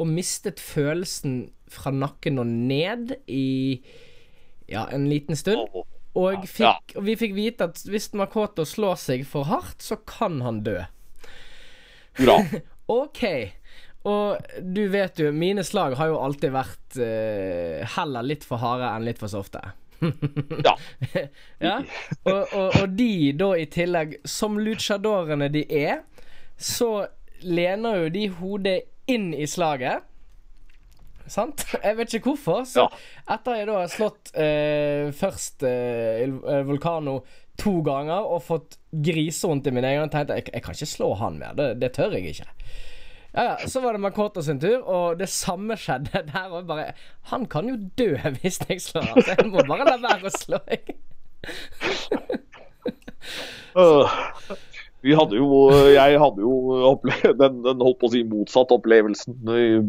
og mistet følelsen fra nakken og ned i ja, en liten stund. Og, fikk, og vi fikk vite at hvis Makoto slår seg for hardt, så kan han dø. Bra. Ok. Og du vet jo, mine slag har jo alltid vært uh, heller litt for harde enn litt for softe. Ja. Ja, og, og, og de da i tillegg, som luchadorene de er, så lener jo de hodet inn i slaget. Sant? Jeg vet ikke hvorfor. Så etter jeg da har slått eh, først eh, eh, to ganger og fått grisevondt i min egen tenkte jeg, jeg kan ikke slå han mer. Det, det tør jeg ikke. Ja, ja, Så var det Makoto sin tur, og det samme skjedde der òg. Bare Han kan jo dø hvis jeg slår han, så jeg må bare la være å slå. jeg. uh, vi hadde jo, jeg hadde jo opplevd den, den holdt på å si motsatt opplevelsen,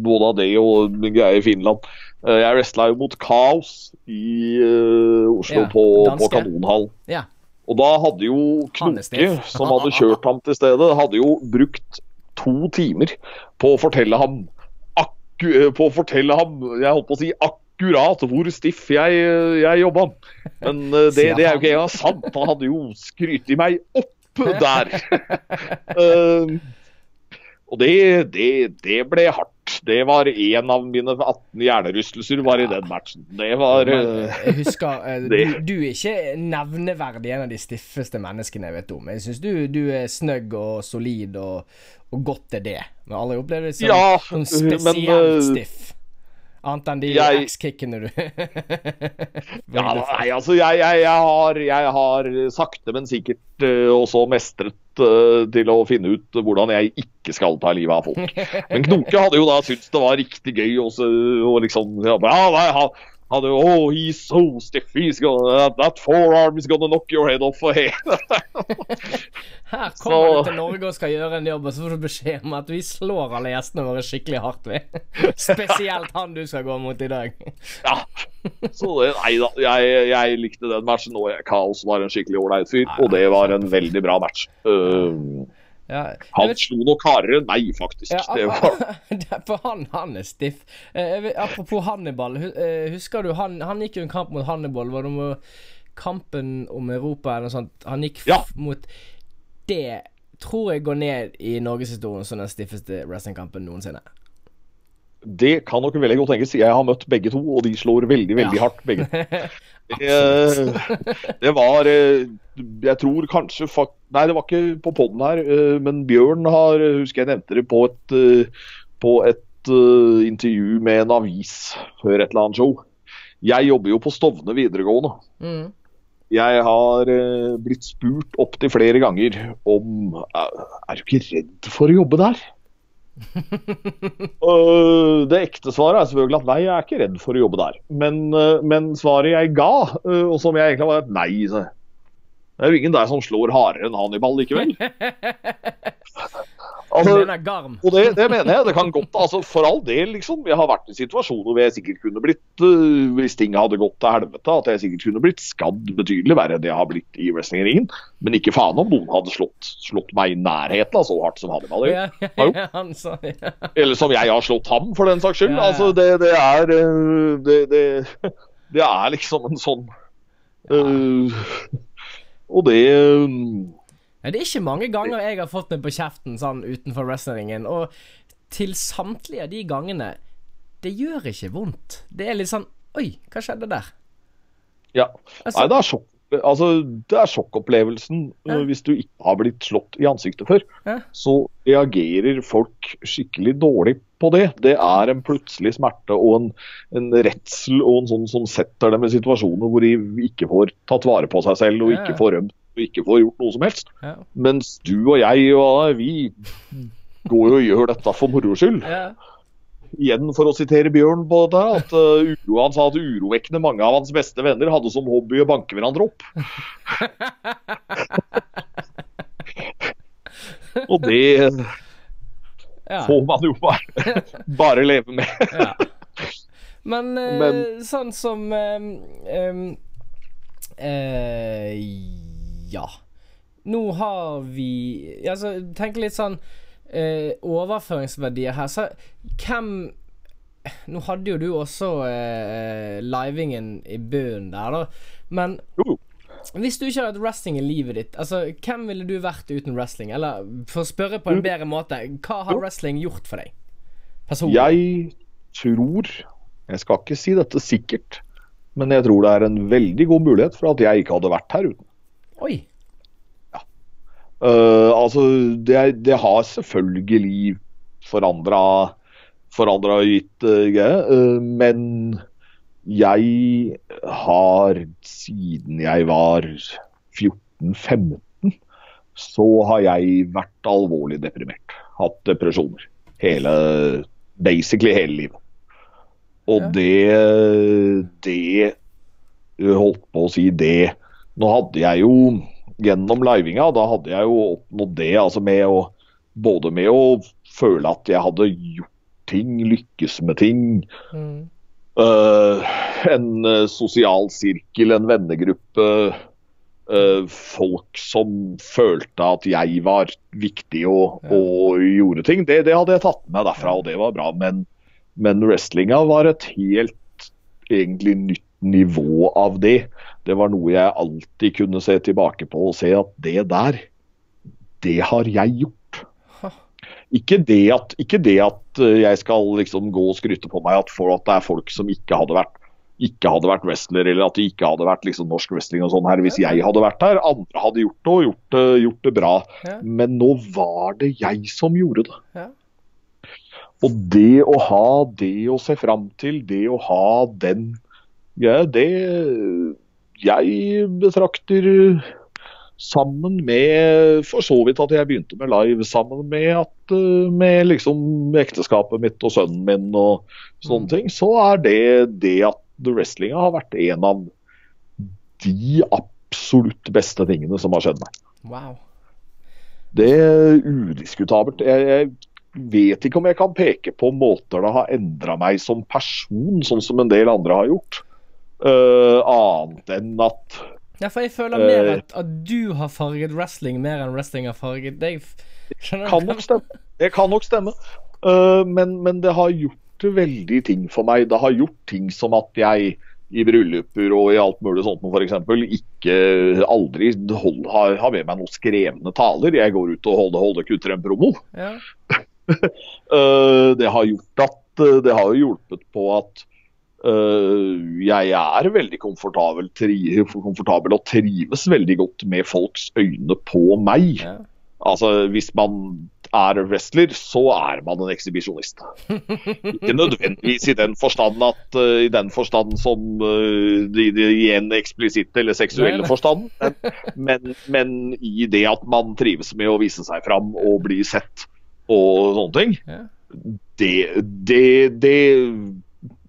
både av det og min greie i Finland. Eh, Jeg wrestla jo mot Kaos i uh, Oslo Ja, på, på Kanonhallen. Kanonhall. Ja. Og da hadde jo Knoke, som hadde kjørt ham til stedet, hadde jo brukt to timer på å fortelle ham akku, eh, På å fortelle ham, jeg holdt på å si akkurat hvor stiff jeg, jeg jobba. Men eh, det, det er jo ikke engang sant. Han hadde jo skrytt i meg opp der. Eh, og det, det, det ble hardt. Det var en av mine 18 hjernerystelser var i den matchen. Det var eh, jeg husker du, du er ikke nevneverdig en av de stiffeste menneskene jeg vet om. Jeg syns du, du er snøgg og solid, og, og godt er det. Men alle opplever det som Ja, sånn men, spesielt eh, stiff. Annet enn de jeg- X-kickene du Ja, nei, altså jeg, jeg, jeg, har, jeg har sakte, men sikkert eh, også mestret uh, til å finne ut hvordan jeg ikke skal ta livet av folk. Men Knoke hadde jo da syntes det var riktig gøy også, og liksom ja, ja, nei, han hadde jo Oh, he's so stiff. He's gonna, that, forearm is gonna knock your head off. Her kommer Så- du til Norge og skal gjøre en jobb, og så får du beskjed om at vi slår alle gjestene våre skikkelig hardt. ved. Spesielt han du skal gå mot i dag. ja. Så det, nei da, jeg, jeg likte den matchen, og Kaos var en skikkelig ålreit fyr. Og det var en veldig bra match. Uh, Ja, han vet- slo nok hardere enn meg, faktisk. Ja, det var, for han, han er stiff. Eh, vet- apropos Hannibal. eh, Husker du han, han gikk jo en kamp mot Hannibal. Var det om kampen om Europa eller noe sånt? Han gikk Ja. mot Det tror jeg går ned i norgeshistorien som den stiffeste wrestlingkampen noensinne. Det kan nok veldig godt tenkes. Jeg har møtt begge to, og de slår veldig, veldig Ja. hardt, begge. Det, det var eh, Jeg tror kanskje Nei, det var ikke på poden her, eh, men Bjørn har Husker jeg nevnte det på et, eh, på et eh, intervju med en avis før et eller annet show. Jeg jobber jo på Stovne videregående. Mm. Jeg har eh, blitt spurt opptil flere ganger om eh, Er du ikke redd for å jobbe der? Øh, det ekte svaret er selvfølgelig at nei, jeg er ikke redd for å jobbe der. Men, uh, men svaret jeg ga, uh, og som jeg egentlig var et nei. Det er jo ingen der som slår hardere enn Hannibal likevel. Altså, Garm? og det, det mener jeg. Det kan godt altså For all del, liksom. Jeg har vært i situasjoner hvor jeg sikkert kunne blitt uh, Hvis ting hadde gått til helvete, at jeg sikkert kunne blitt skadd betydelig verre enn jeg har blitt i wrestlingringen. Men ikke faen om noen hadde slått, slått meg i nærheten av så hardt som Hannibal gjør. Ja, ja, ja, han hadde ja. Eller som jeg har slått ham, for den saks skyld. Altså, det, det er øh, det, det, er liksom en sånn uh, Og det øh, Det er ikke mange ganger jeg har fått meg på kjeften sånn utenfor wrestlingen, og til samtlige av de gangene Det gjør ikke vondt. Det er litt sånn Oi, hva skjedde der? Ja. Altså- Nei, det er, sjokk, altså, det er sjokkopplevelsen Ja. hvis du ikke har blitt slått i ansiktet før. Ja. Så reagerer folk skikkelig dårlig på det. Det er en plutselig smerte og en, en redsel og en sånn som setter dem i situasjoner hvor de ikke får tatt vare på seg selv og ikke får rømt og ikke får gjort noe som helst. Ja. Mens du og jeg og vi går jo og gjør dette for moro skyld. Ja. Igjen for å sitere Bjørn på det, at uh, uro, han sa at urovekkende mange av hans beste venner hadde som hobby å banke hverandre opp. og det ja. får man jo bare, bare leve med. ja. Men, uh, Men- sånn som eh, um, eh, Ja. Nå har vi Altså, tenk litt sånn eh, overføringsverdier her. Så hvem Nå hadde jo du også eh, livingen i bunnen der, da. Men hvis du ikke hadde hatt wrestling i livet ditt, altså hvem ville du vært uten wrestling? Eller for å spørre på en bedre måte, hva har wrestling gjort for deg? Personlig? Jeg tror Jeg skal ikke si dette sikkert, men jeg tror det er en veldig god mulighet for at jeg ikke hadde vært her uten. Oi. Eh, altså, det, det har selvfølgelig forandra forandra gitt uh, greie, eh, men jeg har siden jeg var 14-15, så har jeg vært alvorlig deprimert. Hatt depresjoner. Hele, basically hele livet. Og Ja. det Det holdt på å si det Nå hadde jeg jo gjennom livinga, da hadde jeg jo oppnådd det altså med å både med å føle at jeg hadde gjort ting, lykkes med ting. Mm. Uh, en øh, sosial sirkel, en vennegruppe. Uh, folk som følte at jeg var viktig og, Ja. og gjorde ting. Det, det hadde jeg tatt med derfra, og det var bra. Men, men wrestlinga var et helt egentlig nytt nivå av det. Det var noe jeg alltid kunne se tilbake på og se at det der, det har jeg gjort. Ikke det at, ikke det at eh, jeg skal liksom gå og skryte på meg at, for at det er folk som ikke hadde vært ikke hadde vært wrestler, eller at det ikke hadde vært liksom norsk wrestling og sånn her hvis jeg hadde vært her. Andre hadde gjort det og gjort det, gjort det bra. Ja. Men nå var det jeg som gjorde det. Ja. Og det å ha det å se fram til, det å ha den ja, det jeg betrakter sammen med for så vidt at jeg begynte med live, sammen med at eh, med liksom ekteskapet mitt og sønnen min og sånne ting, så er det det at wrestlinga har vært en av de absolutt beste tingene som har skjedd meg. Wow. Det er udiskutabelt. Jeg, jeg vet ikke om jeg kan peke på måter det har endra meg som person, sånn som en del andre har gjort. Eh, annet enn at Ja, for jeg føler mer Eh. at, at du har farget wrestling mer enn wrestling har farget deg. Skjønner kan nok stemme. Det kan nok stemme. Uh, men, men det har gjort veldig ting for meg. Det har gjort ting som at jeg i brylluper og i alt mulig sånt eksempel, ikke aldri hold, har, har med meg noen skrevne taler. Jeg går ut og holder, holder kutter en promo. Ja. uh, det har gjort at Det har jo hjulpet på at jeg er veldig komfortabel, tri, komfortabel og trives veldig godt med folks øyne på meg. ja. Altså, Hvis man er wrestler, så er man en ekshibisjonist. Ikke nødvendigvis i den forstand at uh, i den forstand som uh, de, de, i en eksplisitt eller seksuelle forstand, men, men, men i det at man trives med å vise seg fram og bli sett og sånne ting. Det, det, det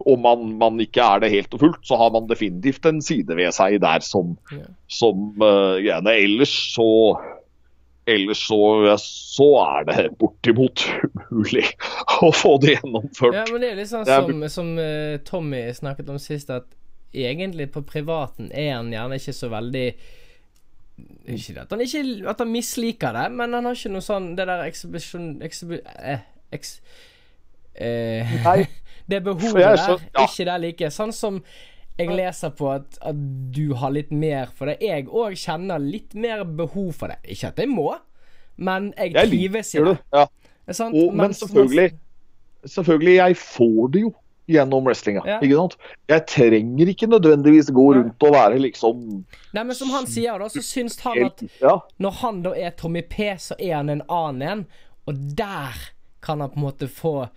Om man, man ikke er det helt og fullt, så har man definitivt en side ved seg der som, Ja. som uh, gjerne Ellers så Ellers så, så er det bortimot umulig å få det gjennomført. ja, men det er litt sånn som, som eh, Tommy snakket om sist, at egentlig på privaten er han gjerne ikke så veldig Ikke at han ikke At han misliker det, men han har ikke noe sånn Det der ekshibisjon eksibi, eh, eks, eh, Nei. Det behovet er der, så- ja. ikke der like. Sånn som jeg leser på at, at du har litt mer for det. Jeg òg kjenner litt mer behov for det. Ikke at jeg må, men jeg, Jeg trives i det. det. Ja. det sant? Og, men men selvfølgelig, selvfølgelig, jeg får det jo gjennom wrestlinga. Ja. Ikke sant? Jeg trenger ikke nødvendigvis gå rundt og være liksom Nei, men som han sier, da, så syns han at Ja. når han da er Tommy P, så er han en annen en. Og der kan han på en måte få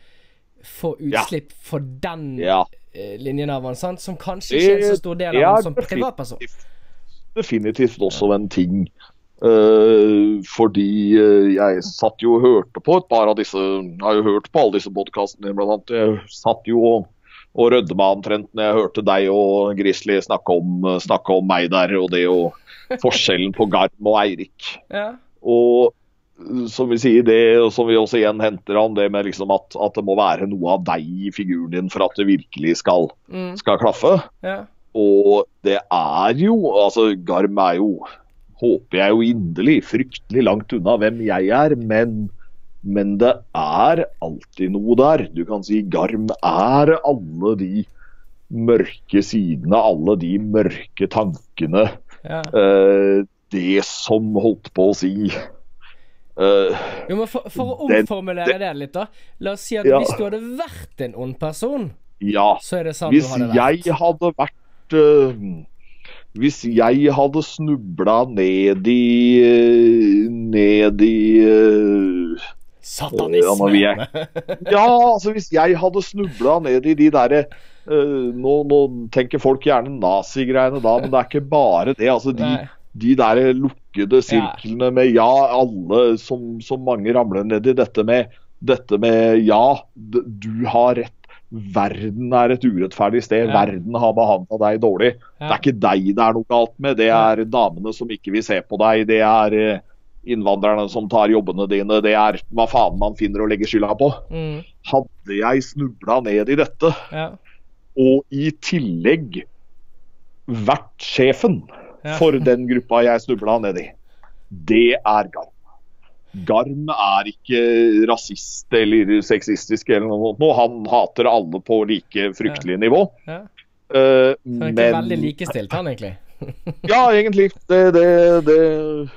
Få utslipp for den ja. eh, linjen av han, sant? Som kanskje ikke er en så stor del av Ja, han som privatperson. definitivt også en ting. Uh, fordi uh, jeg satt jo og hørte på et par av disse Jeg har jo hørt på alle disse podkastene, bl.a. Jeg satt jo og, og rødma omtrent når jeg hørte deg og Grizzly snakke om, snakke om meg der, og det og forskjellen på Garm og Eirik. Ja. Og som vi sier det, som vi også igjen henter an, det med liksom at, at det må være noe av deg i figuren din for at det virkelig skal, Mm, skal klaffe. ja. Og det er jo Altså, Garm er jo, håper jeg jo inderlig, fryktelig langt unna hvem jeg er, men Men det er alltid noe der. Du kan si Garm er alle de mørke sidene, alle de mørke tankene. Ja. eh, det som holdt på å si eh, Jo, men for, for å Det- omformulere det litt, da. La oss si at Ja. hvis du hadde vært en ond person, Ja. så er det sånn Hvis du hadde vært. jeg hadde vært uh, Hvis jeg hadde snubla ned i eh, Ned i Satanisme. Ja, Ja, altså hvis jeg hadde snubla ned i de derre uh, nå, nå tenker folk gjerne nazigreiene da, men det er ikke bare det. altså de, de der lukkede sirklene med ja, alle som, som mange ramler ned i. Dette med, dette med ja, du har rett. Verden er et urettferdig sted. Verden har behandla deg dårlig. Det er ikke deg det er noe galt med. Det er damene som ikke vil se på deg. Det er eh, innvandrerne som tar jobbene dine. Det er hva faen man finner å legge skylda på. Mm, Hadde jeg snubla ned i dette, ja. og i tillegg vært sjefen. For den gruppa jeg snubla i. Det er Garm. Garm er ikke rasist eller sexistisk eller noe sånt. Han hater alle på like fryktelig nivå. ja. Eh, Så han er men ikke veldig likestilt, han egentlig. Ja, egentlig. Det, det, det,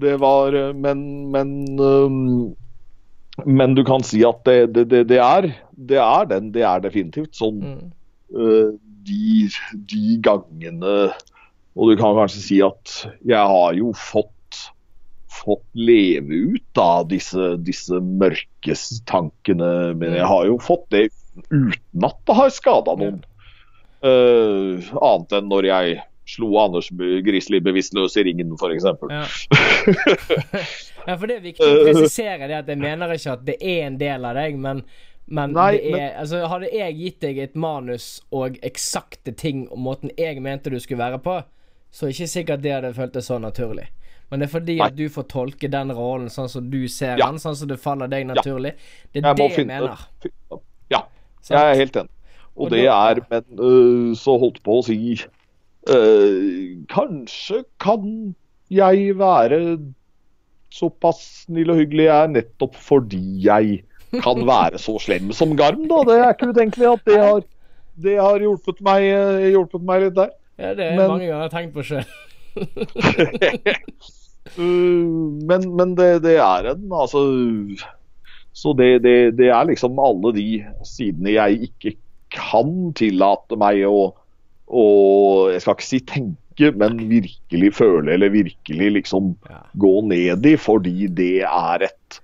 det var eh, Men, men um, Men du kan si at det, det, det, det er Det er den. Det er definitivt sånn Mm. uh, de, de gangene Og du kan kanskje si at jeg har jo fått fått leve ut av disse, disse mørkestankene. Men jeg har jo fått det uten at det har skada noen. Uh, annet enn når jeg slo Anders Grisli bevisstløs i ringen, f.eks. Ja. ja, for det er viktig å presisere det at jeg mener ikke at det er en del av deg, men, men Nei, er men- Altså, hadde jeg gitt deg et manus og eksakte ting om måten jeg mente du skulle være på, så ikke sikkert det hadde føltes så naturlig. Men det er fordi Nei. at du får tolke den rollen sånn som du ser Ja. den, sånn som det faller deg naturlig. Det er Jeg det jeg mener. finne- Ja, jeg er helt enig. Og, Og det da- er, men øh, så holdt på å si øh, Kanskje kan jeg være såpass snill og hyggelig jeg er nettopp fordi jeg kan være så slem som Garm, da. Det er ikke utenkelig at det har, det har hjulpet, meg, øh, hjulpet meg litt der. Ja, det er Men- mange ganger jeg har tenkt på sjøl. Uh, men men det, det er en altså Så det, det, det er liksom alle de sidene jeg ikke kan tillate meg å, og Jeg skal ikke si tenke, men virkelig føle eller virkelig liksom Ja. gå ned i, fordi det er et,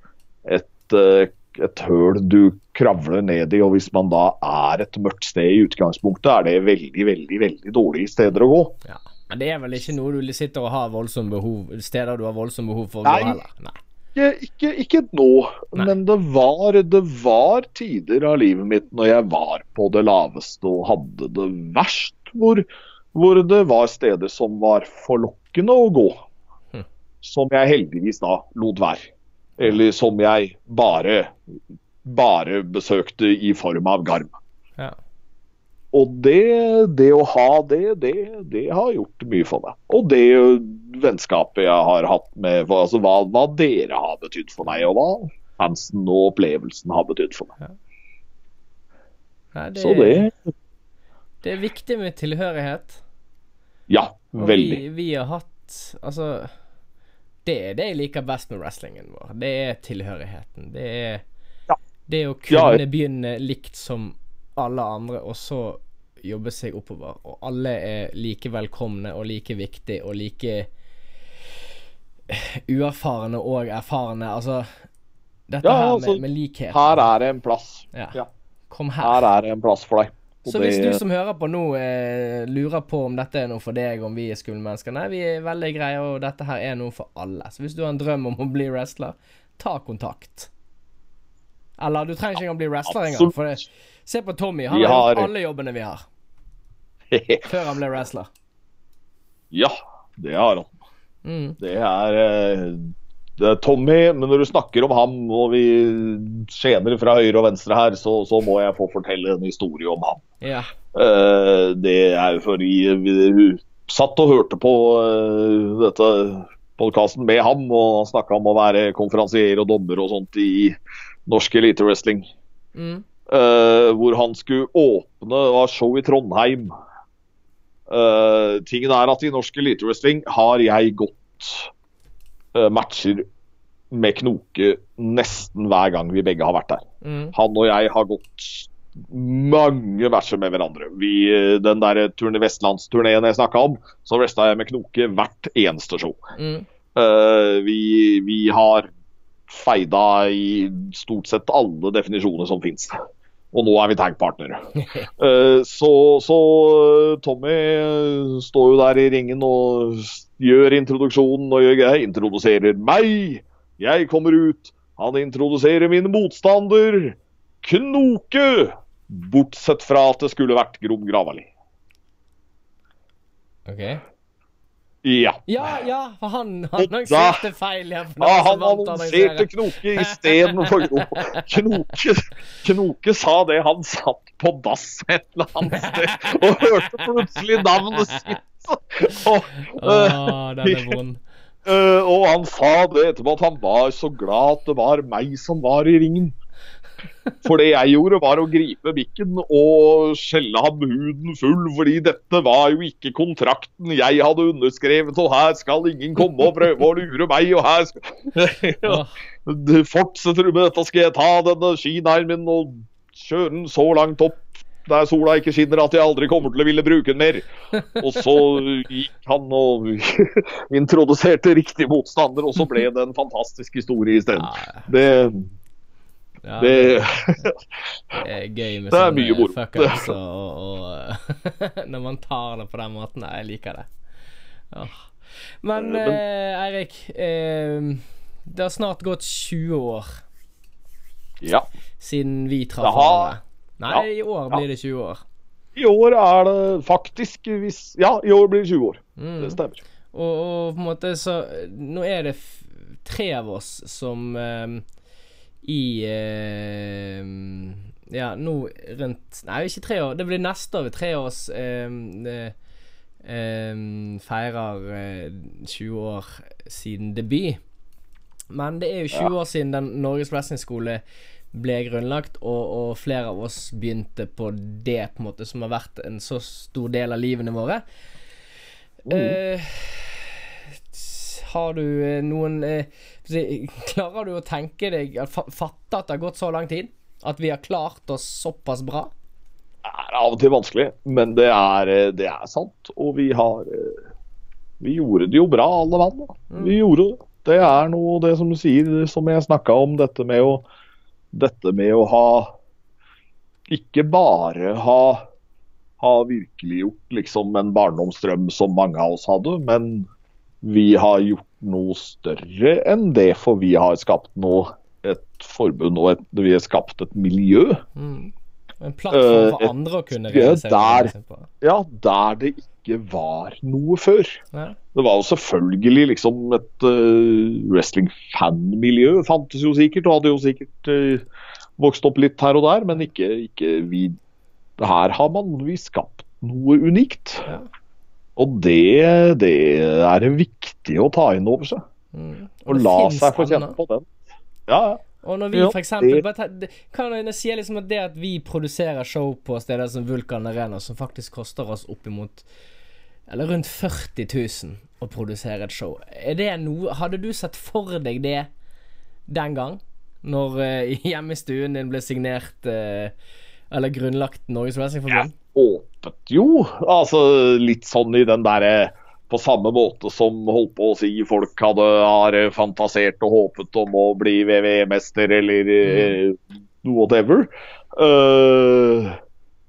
et, eh, et høl du kravler ned i. Og hvis man da er et mørkt sted i utgangspunktet, er det veldig, veldig, veldig dårlige steder å gå. Ja. Men det er vel ikke noe du sitter og har voldsomt behov Steder du har voldsomt behov for Nei. heller? Nei. Ikke, ikke, ikke nå, Nei. men det var, det var tider av livet mitt når jeg var på det laveste og hadde det verst, hvor, hvor det var steder som var forlokkende å gå. Hm. Som jeg heldigvis da lot være. Eller som jeg bare, bare besøkte i form av garm. Ja. Og det, det å ha det, det, det har gjort mye for meg. Og det vennskapet jeg har hatt med altså hva, hva dere har betydd for meg, og hva fansen og opplevelsen har betydd for meg. Nei, det, Så det det er viktig med tilhørighet. Ja, Og veldig. Vi, vi har hatt Altså Det er det jeg liker best med wrestlingen vår. Det er tilhørigheten. Det er Ja. det å Ja, kunne begynne likt som alle andre, og så jobbe seg oppover. Og alle er like velkomne og like viktige og like uerfarne og erfarne. Altså Dette Ja, her altså, med, med likhet. Her er det en plass. Ja. Ja. Kom her. Her er det en plass for deg. Så hvis du som hører på nå eh, lurer på om dette er noe for deg, om vi er skumle mennesker Nei, vi er veldig greie, og dette her er noe for alle. Så hvis du har en drøm om å bli wrestler, ta kontakt. Eller du trenger ikke engang bli wrestler engang. For det, se på Tommy. Han har har- alle jobbene vi har, før han ble wrestler. ja, det har han. Mm. Det er, eh, Tommy, men når du snakker om ham og vi skjener fra høyre og venstre her, så, så må jeg få fortelle en historie om ham. Ja. Uh, det er fordi vi satt og hørte på uh, dette podkasten med ham, og han snakka om å være konferansier og dommer og sånt i norsk elitewrestling. Mm. Uh, hvor han skulle åpne av show i Trondheim. Tingen er at i norsk elitewrestling har jeg gått matcher med Knoke nesten hver gang vi begge har vært der. Mm. Han og jeg har gått mange matcher med hverandre. Vi, den der turne vestlandsturneen jeg snakka om, så resta jeg med Knoke hvert eneste show. Mm. Uh, vi, vi, har feida i stort sett alle definisjoner som fins. Og nå er vi tagpartnere. uh, så, så Tommy står jo der i ringen og gjør introduksjonen og gjør greier. Introduserer meg. Jeg kommer ut. Han introduserer min motstander. Knoke! Bortsett fra at det skulle vært Grom Gravali. OK. Ja. Ja, ja, for han annonserte feil. Ja, Ja, han annonserte. Knoke istedenfor Gro. Knoke, Knoke sa det han satt på dass et eller annet sted og hørte plutselig navnet sitt. Og, Åh, den er vond. eh, og han sa det etterpå at han var så glad at det var meg som var i ringen. For det jeg gjorde, var å gripe bikken og skjelle ham huden full, fordi dette var jo ikke kontrakten jeg hadde underskrevet, og her skal ingen komme og prøve å lure meg, og her skal Fortsetter du med dette, skal jeg ta denne skineieren min og kjøre den så langt opp der sola ikke skinner at jeg aldri kommer til å ville bruke den mer. Og så gikk han og introduserte riktig motstander, og så ble det en fantastisk historie isteden. Det, ja, det det er gøy med sånne fuckers og, og, Når man tar det på den måten. Jeg liker det. Åh. Men Men- eh, Eirik, eh, det har snart gått 20 år Ja. siden vi traff hverandre. Nei, Ja. i år blir det 20 år. I år er det faktisk hvis Ja, i år blir det 20 år. Mm. Det stemmer. Og, og på en måte så Nå er det tre av oss som eh, i eh, Ja, nå rundt Nei, ikke tre år. Det blir neste år. Tre års eh, eh, eh, feirer eh, 20 år siden debut. Men det er jo 20 år siden den Norges Wrestlingskole ble grunnlagt, og, og flere av oss begynte på det på en måte som har vært en så stor del av livene våre. Eh, har du eh, noen eh, Klarer du å tenke deg fa- Fatte at det har gått så lang tid? At vi har klart oss såpass bra? Det er av og til vanskelig, men det er, eh, det er sant. Og vi har Vi gjorde det jo bra, alle mann. Mm. Vi gjorde det. Det er noe det som du sier, som jeg snakka om, dette med å Dette med å ha Ikke bare ha ha virkeliggjort liksom en barndomsdrøm som mange av oss hadde, men vi har gjort noe større enn det, for vi har skapt noe et forbund og et, vi har skapt et miljø En plattform for uh, andre å kunne realisere der. seg ja, der det ikke var noe før. Ja. Det var jo selvfølgelig liksom et uh, wrestling-fan-miljø, fantes jo sikkert, og hadde jo sikkert uh, vokst opp litt her og der, men ikke, ikke vi Her har man vi skapt noe unikt. Ja. Og det, det er viktig å ta inn over seg. Mm. Og la seg få kjenne på den. Ja, ja. Og når vi Ja, for eksempel det- bare ta- det- Kan jeg si liksom at det at vi produserer show på steder som Vulkan Arena, som faktisk koster oss oppimot Eller rundt 40 000 å produsere et show. Er det noe Hadde du sett for deg det den gang? Når uh, hjemme i stuen din ble signert uh, Eller grunnlagt Norges Wrestlingforbund? Håpet jo. Altså litt sånn i den derre på samme måte som holdt på å si folk hadde har fantasert og håpet om å bli WWE-mester eller eh, whatever. Uh,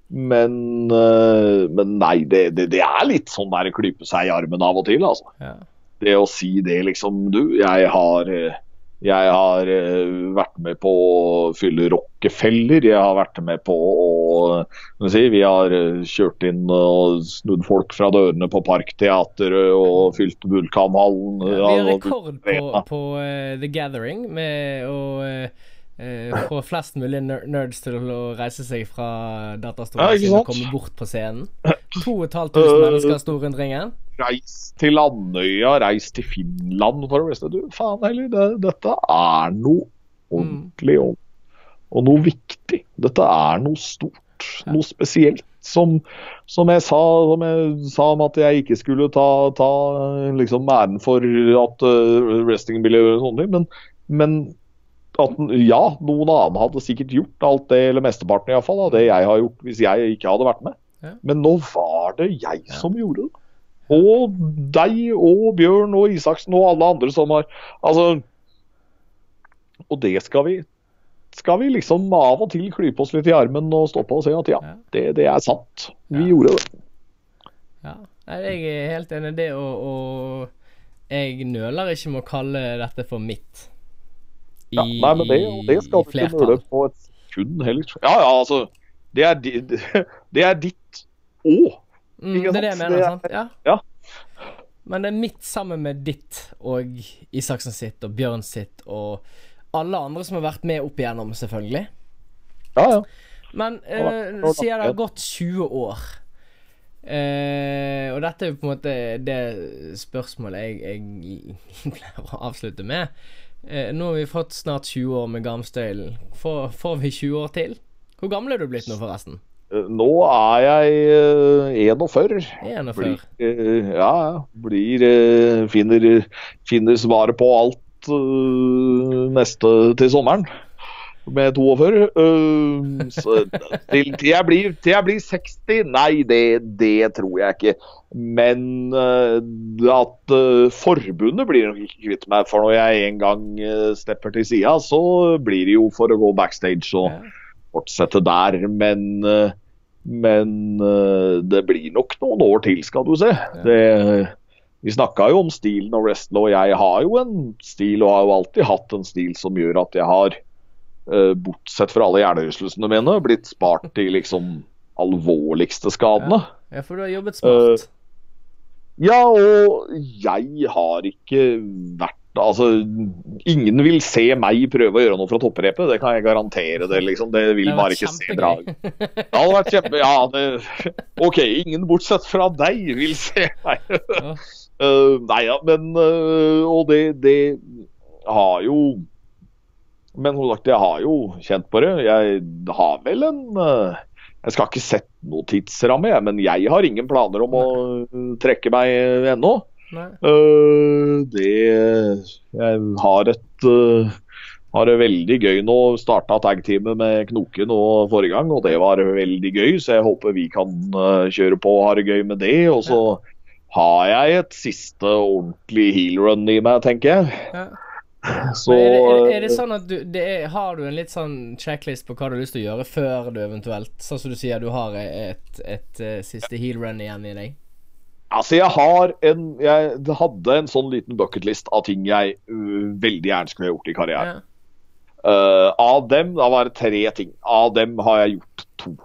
men, uh, men nei, det, det, det er litt sånn der klype seg i armen av og til, altså. Ja. Det å si det liksom Du, jeg har eh, jeg har eh, vært med på å fylle Rockefeller. Jeg har vært med på å si, Vi har eh, kjørt inn og snudd folk fra dørene på Parkteatret og fylt Vulkanhallen. Vi har rekord på, på eh, The Gathering med å eh, eh, få flest mulig ner nerds til å reise seg fra Ja, datastolen sin og komme bort på scenen. 2500 uh, mennesker sto rundt ringen. Reis til Andøya, reis til Finland for å wrestle. Du, faen heller, det, dette er noe ordentlig og, og noe viktig. Dette er noe stort, noe spesielt. Som, som, jeg sa, som jeg sa om at jeg ikke skulle ta, ta liksom æren for at uh, wrestlingmiljøet gjør sånne ting, men, men at ja, noen annen hadde sikkert gjort alt det, eller mesteparten i hvert fall, av det jeg har gjort hvis jeg ikke hadde vært med. Ja. Men nå var det jeg som gjorde det. Og deg og Bjørn og Isaksen og alle andre som har Altså Og det skal vi skal vi liksom av og til klype oss litt i armen og stå på og si at ja, Ja. det, det er sant. Vi Ja. gjorde det. Ja. Jeg er helt enig i det, og, og jeg nøler ikke med å kalle dette for mitt. I, Ja, nei, men det, det skal du ikke nøle på et sekund heller. Ja, ja, altså. Det er, det er ditt òg. Mm, det er det jeg mener, Det er- sant? Ja. Ja. Men det er mitt sammen med ditt og Isaksen sitt og Bjørn sitt og alle andre som har vært med opp igjennom, selvfølgelig. Ja, ja. Men eh, siden det har gått 20 år eh, Og dette er jo på en måte det spørsmålet jeg, jeg pleier å avslutte med. Eh, nå har vi fått snart 20 år med Gamstøylen. Får, får vi 20 år til? Hvor gammel er du blitt nå, forresten? Eh, Nå er jeg eh, 41. 41? Blir, eh, ja, ja. Blir finner, finner svaret på alt neste til sommeren. Med 42. Eh, så, til, til, jeg blir, til jeg blir 60? Nei, det, det tror jeg ikke. Men uh, at uh, forbundet blir nok ikke kvitt meg. For når jeg en gang eh, stepper til sida, så blir det jo for å gå backstage og fortsette der. Men, men det blir nok noen år til, skal du se. Det, vi snakka jo om stilen og wrestler, og jeg har jo en stil, og har jo alltid hatt en stil som gjør at jeg har, bortsett fra alle hjernerystelsene mine, blitt spart de liksom alvorligste skadene. Ja, for du har jobbet smart. Ja, og jeg har ikke vært Altså, ingen vil se meg prøve å gjøre noe fra topprepet, det kan jeg garantere. Det liksom, det vil Det bare ikke se bra ut. Det hadde vært kjempe... Ja, det OK, ingen bortsett fra deg vil se meg. Ja. Uh, nei ja, men uh, Og det, det har jo Men som sagt, jeg har jo kjent på det. Jeg har vel en uh, Jeg skal ikke sette noen tidsramme, jeg, men jeg har ingen planer om å uh, trekke meg ennå. Nei. Uh, det Jeg har et uh, har det veldig gøy nå. Starta tag-teamet med Knoken nå forrige gang, og det var veldig gøy. Så jeg håper vi kan uh, kjøre på og ha det gøy med det. Og så har jeg et siste ordentlig heel-run i meg, tenker jeg. Ja. Så er, det, er, det, det sånn at du det er, Har du en litt sånn checklist på hva du har lyst til å gjøre før du eventuelt Sånn som du sier, du har et, et, et siste heel run igjen i deg? Altså, jeg har en Jeg hadde en sånn liten bucketlist av ting jeg uh, veldig gjerne skulle gjort i karrieren. Ja. Uh, av dem, da var det tre ting. Av dem har jeg gjort to.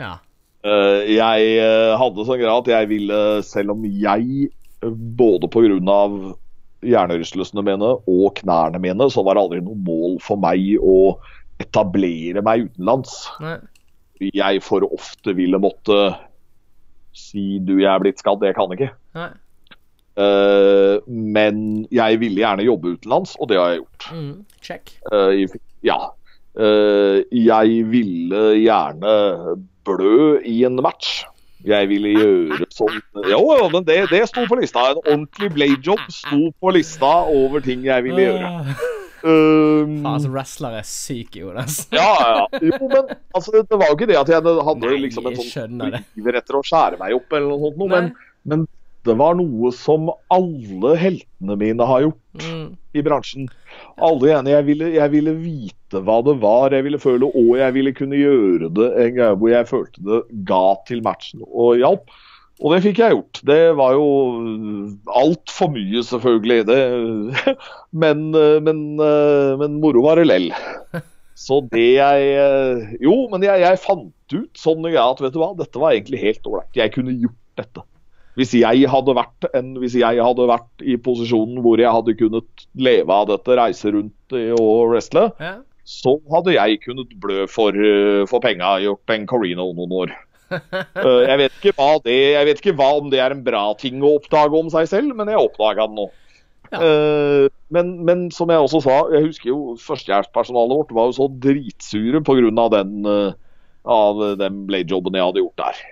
ja. Uh, jeg hadde sånn greie at jeg ville, selv om jeg både pga. Hjernerystelsene mine og knærne mine, så var det aldri noe mål for meg å etablere meg utenlands. Nei. Jeg for ofte ville måtte si du, jeg er blitt skadd, jeg kan ikke. Nei. Uh, men jeg ville gjerne jobbe utenlands, og det har jeg gjort. Mm, check. Uh, ja. Uh, jeg ville gjerne blø i en match. Jeg ville gjøre sånn Jo, jo, men det, det sto på lista. En ordentlig bladejob sto på lista over ting jeg ville gjøre. Um, Faen, altså, wrestler er syk, Jonas. ja, ja. Jo, men altså, det var jo ikke det at jeg hadde Nei, liksom en sånn skjønner det. iver etter å skjære meg opp eller noe sånt, noe, men, men det var noe som alle heltene mine har gjort Mm, i bransjen. Alle enige. Jeg ville, jeg ville vite hva det var, jeg ville føle, og jeg ville kunne gjøre det en gang hvor jeg følte det ga til matchen og hjalp. Og det fikk jeg gjort. Det var jo altfor mye, selvfølgelig. Det, men, men, men moro var det lell. Så det jeg Jo, men jeg, jeg fant ut sånn at vet du hva, dette var egentlig helt ålreit. Jeg kunne gjort dette. Hvis jeg, hadde vært en, hvis jeg hadde vært i posisjonen hvor jeg hadde kunnet leve av dette, reise rundt og wrestle, ja. så hadde jeg kunnet blø for, eh, for penga gjort en Carino noen år. Eh, jeg, vet ikke hva det, jeg vet ikke hva om det er en bra ting å oppdage om seg selv, men jeg oppdaga den nå. Ja. Eh, men, men som jeg også sa, jeg husker jo førstehjelpspersonalet vårt var jo så dritsure pga. den, av den blade-jobben jeg hadde gjort der.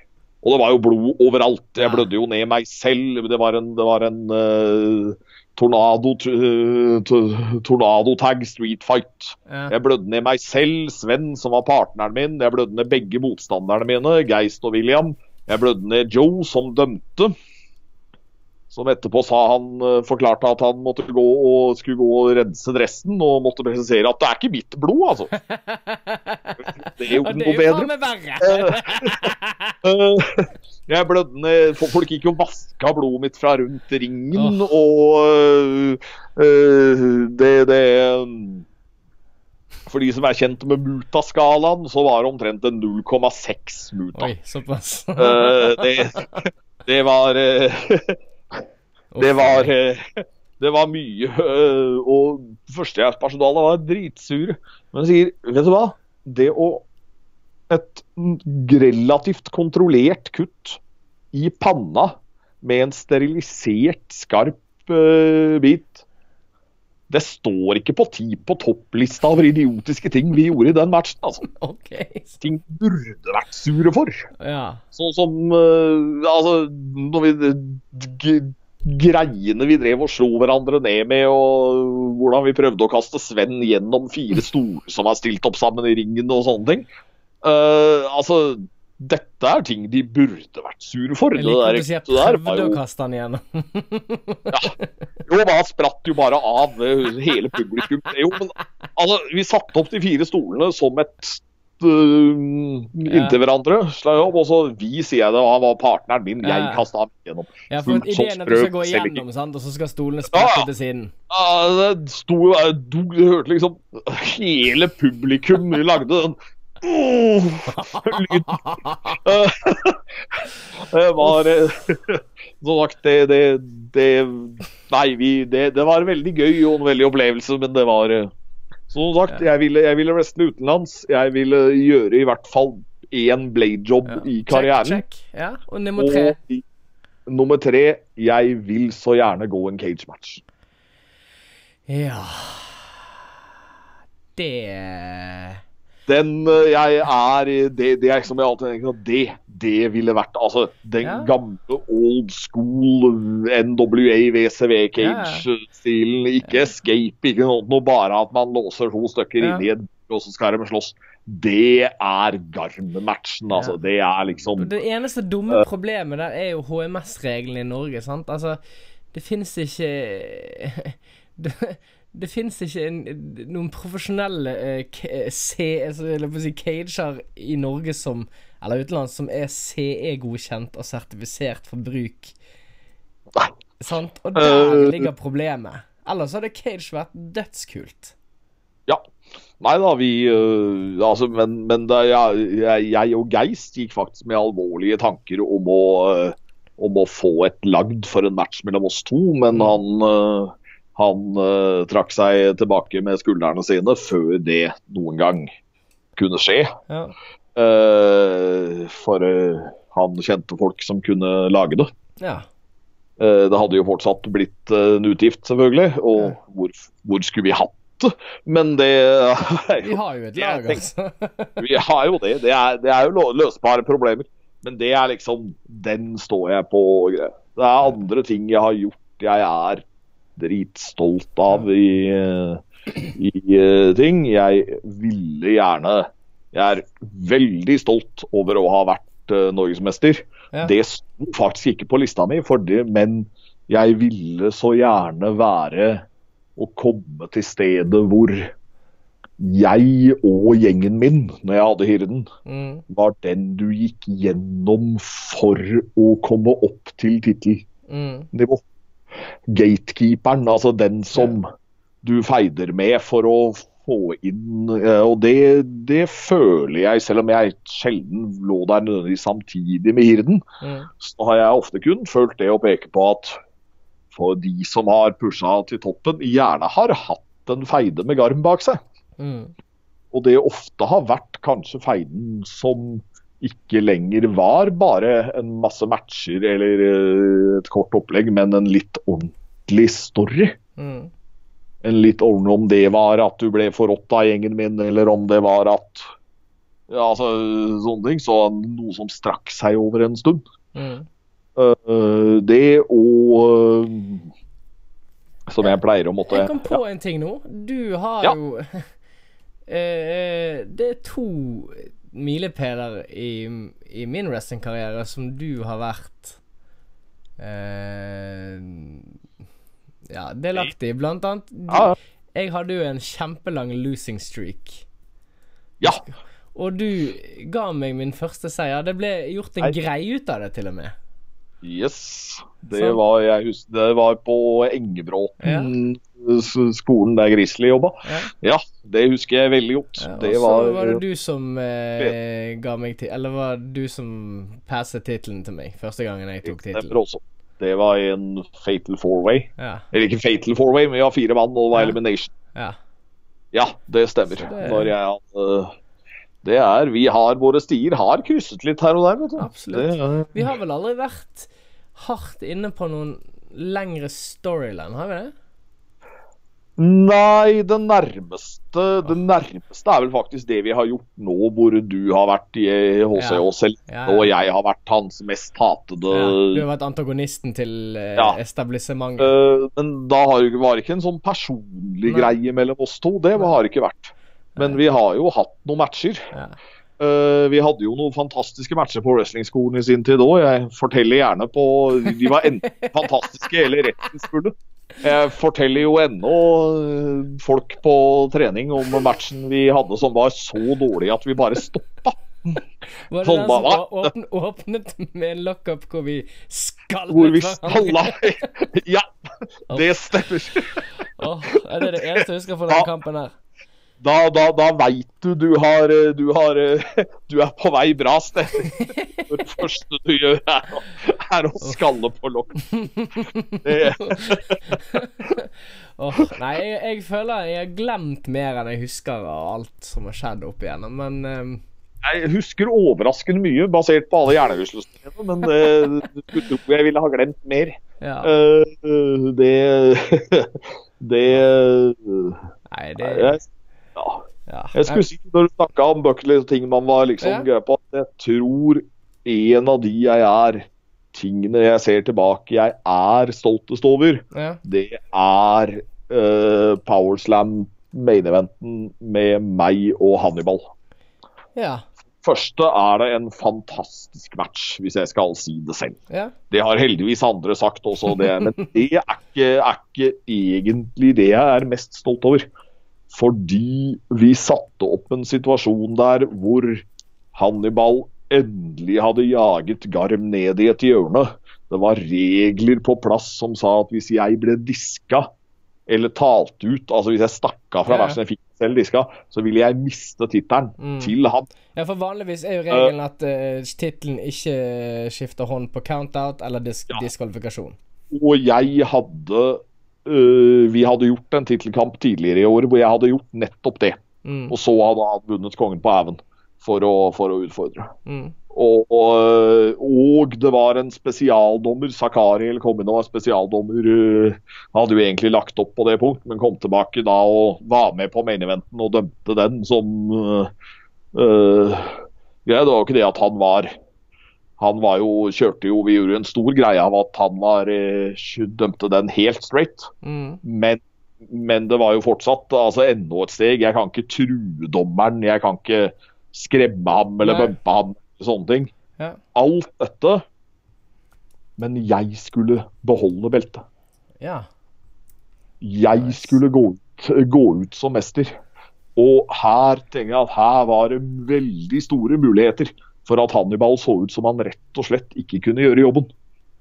Og det var jo blod overalt. Jeg blødde jo ned meg selv. Det var en, det var en uh, tornado, uh, t- tornado-tag street fight. Ja. Jeg blødde ned meg selv, Sven som var partneren min. Jeg blødde ned begge motstanderne mine, Geist og William. Jeg blødde ned Joe, som dømte. Som etterpå sa han eh, forklarte at han måtte gå og skulle gå og rense dressen, og måtte presisere at det er ikke mitt blod, altså. Det er gjorde ikke noe jo bedre. Eh, Jeg blødde ned Folk gikk jo og vaska blodet mitt fra rundt ringen, og uh, det, det For de som er kjent med Muta-skalaen, så var det omtrent en 0,6 Muta. Oi, såpass. uh, det, det var eh, Det var eh, det var mye, øh, og førstehjelpspersonalet var dritsure. Men jeg sier, vet du hva? Det å Et relativt kontrollert kutt i panna med en sterilisert, skarp øh, bit Det står ikke på ti på topplista over idiotiske ting vi gjorde i den matchen. altså. OK. Ting burde vært sure for. Ja. Sånn som uh, Altså, når vi Greiene vi drev og slo hverandre ned med, og hvordan vi prøvde å kaste Sven gjennom fire stoler som er stilt opp sammen i ringen og sånne ting. Uh, altså, dette er ting de burde vært sure for. Jeg liker at du sier prøvde jo... å kaste han igjennom. ja. jo, han spratt jo bare av øh, hele publikum. Jo, men altså, vi satte opp de fire stolene som et inntil hverandre. Slag opp, og så vi, sier jeg det, og han var partneren min. Jeg kasta ham gjennom. Ja, for Fullt ideen er at du skal gå igjennom, sant? og så skal stolene sprette ja. til siden. Ja, det sto Du du hørte liksom hele publikum lagde den oh, lyden. Det var eh, Som sagt, det, det, det Nei, vi, det, det var veldig gøy og en veldig opplevelse, men det var eh, Som sagt, jeg ville, jeg ville wrestle utenlands. Jeg ville gjøre i hvert fall én blade-job Ja. i karrieren. Check, check. Ja, og nummer tre. Og i, nummer tre, jeg vil så gjerne gå en cage-match. Ja Det Den øh, jeg er Det, det er som jeg alltid tenker at det, det ville vært Altså, den Ja. gamle old school NWA VCV cage-stilen. Ikke escape, ikke noe, noe, bare at man låser to stykker Ja. inni et og så skal de slåss. Det er Garm-matchen, altså. Ja. Det er liksom Det eneste dumme problemet der er jo HMS-reglene i Norge, sant? Altså, det fins ikke Det, det fins ikke en, noen profesjonelle uh, si cager i Norge som Eller utenlands som er CE-godkjent og sertifisert for bruk. Nei. Sant? Og der Øh. ligger problemet. Ellers hadde cage vært dødskult. Ja. Nei da, vi uh, Altså, men, men jeg, jeg, jeg og Geist gikk faktisk med alvorlige tanker om å, uh, om å få et lagd for en match mellom oss to, men Mm. han uh, han uh, trakk seg tilbake med skuldrene sine før det noen gang kunne skje. Ja. Eh, for uh, han kjente folk som kunne lage det. ja. Uh, det hadde jo fortsatt blitt en utgift, selvfølgelig. Og Ja. hvor, hvor skulle vi hatt det? Men det er Vi har jo et lag, altså. Vi har jo det. Det er, det er jo løsbare problemer. Men det er liksom Den står jeg på. Det er andre ting jeg har gjort jeg er dritstolt av i, i ting. Jeg ville gjerne Jeg er veldig stolt over å ha vært uh, norgesmester. Ja. Det sto faktisk ikke på lista mi, det, men jeg ville så gjerne være å komme til stedet hvor jeg og gjengen min, når jeg hadde Hirden, Mm. var den du gikk gjennom for å komme opp til tittelnivå. Mm. Gatekeeperen, altså den som du feider med for å få inn eh, Og det, det føler jeg, selv om jeg sjelden lå der nødvendigvis samtidig med Hirden, Mm. så har jeg ofte kun følt det å peke på at for de som har pusha til toppen, gjerne har hatt en feide med Garm bak seg. Mm. Og det ofte har vært kanskje feiden som ikke lenger var bare en masse matcher eller eh, et kort opplegg, men en litt ordentlig story. Mm. En litt ordentlig om det var at du ble forrådt av gjengen min, eller om det var at ja, altså, sånne ting. Så noe som strakk seg over en stund. Mm. Uh, det og uh, Som jeg pleier å måtte Jeg kom på en ting nå. Du har Ja. jo uh, Det er to milepæler i, i min wrestlingkarriere som du har vært Ja, delaktig. Blant annet Ja, Jeg hadde jo en kjempelang losing streak. ja. Og du ga meg min første seier. Det ble gjort en Nei. greie ut av det, til og med. Yes. Det Så. var, jeg husker, det var på Engebråten, Ja. skolen der Grizzly jobba. Ja. Ja, det husker jeg veldig godt. Ja, og så var, var det du som eh, ga meg til Eller var det du som passet tittelen til meg første gangen jeg tok tittelen? Det var en fatal four-way. Ja, Eller ikke fatal four-way, men vi har fire mann, og det var elimination. ja. Ja, det stemmer. Det- Når jeg hadde Det er Vi har våre stier har krysset litt her og der, vet du. Absolutt. Det er, Vi har vel aldri vært hardt inne på noen lengre storyline, har vi det? Nei, det nærmeste Det nærmeste er vel faktisk det vi har gjort nå, hvor du har vært i HC Ja. og selv, Ja, ja. og jeg har vært hans mest hatede Ja, du har vært antagonisten til eh, Ja. establissementet. Øh, Men da har, det- var ikke en sånn personlig Nei. greie mellom oss to. Det har det ikke vært. Men vi har jo hatt noen matcher. Øh, vi hadde jo noen fantastiske matcher på wrestlingskolen i sin tid òg. Jeg forteller gjerne på De var enten fantastiske eller rettensfulle. Jeg forteller jo ennå øh, folk på trening om matchen vi hadde som var så dårlig at vi bare stoppa. Var det den som åpnet, åpnet med en lockup hvor vi skallet Hvor vi skalla Ja, det stemmer. oh, er det det eneste jeg husker fra den kampen her? Da, da, da veit du du har, eh, du har eh, Du er på vei bra sted. Det første du gjør, er å, er å skalle på lokk. oh, nei, jeg, jeg føler jeg har glemt mer enn jeg husker av alt som har skjedd opp igjennom, men um... Jeg husker overraskende mye, basert på alle hjernerystelsene mine, men det, du skulle tro jeg ville ha glemt mer. ja. Uh, det Det Nei, det jeg, ja. ja. Jeg skulle si, når du snakka om buckley og ting man var liksom Ja. gøy på, at jeg tror en av de jeg er, tingene jeg ser tilbake jeg er stoltest over, ja. det er uh, Powerslam main-eventen med meg og Hannibal. ja. Første er det en fantastisk match, hvis jeg skal si det selv. Ja. Det har heldigvis andre sagt også, det, men det er ikke, er ikke egentlig det jeg er mest stolt over. Fordi vi satte opp en situasjon der hvor Hannibal endelig hadde jaget Garm ned i et hjørne. Det var regler på plass som sa at hvis jeg ble diska eller talt ut, altså hvis jeg stakk av fra Ja, ja. matchen jeg fikk selv diska, så ville jeg miste tittelen Mm. til han. ja, for vanligvis er jo regelen at uh, tittelen ikke skifter hånd på count-out eller disk Ja. diskvalifikasjon. Og jeg hadde øh, Vi hadde gjort en tittelkamp tidligere i år hvor jeg hadde gjort nettopp det. Mm. Og så hadde han vunnet kongen på haugen for, for å utfordre. Mm. Og, og, og det var en spesialdommer, Sakari eller kom inn og var spesialdommer. øh, Han hadde jo egentlig lagt opp på det punkt, men kom tilbake da og var med på main-eventen og dømte den som uh, uh, greia. Det var jo ikke det at han var Han var jo, kjørte jo Vi gjorde en stor greie av at han var øh, dømte den helt straight. Mm. Men, men det var jo fortsatt altså enda et steg. Jeg kan ikke true dommeren, jeg kan ikke skremme ham eller Nei. bumpe ham. Sånne ting. Ja. Alt dette. Men jeg skulle beholde beltet. ja. Jeg skulle gå ut, gå ut som mester. Og her tenker jeg at her var det veldig store muligheter for at Hannibal så ut som han rett og slett ikke kunne gjøre jobben.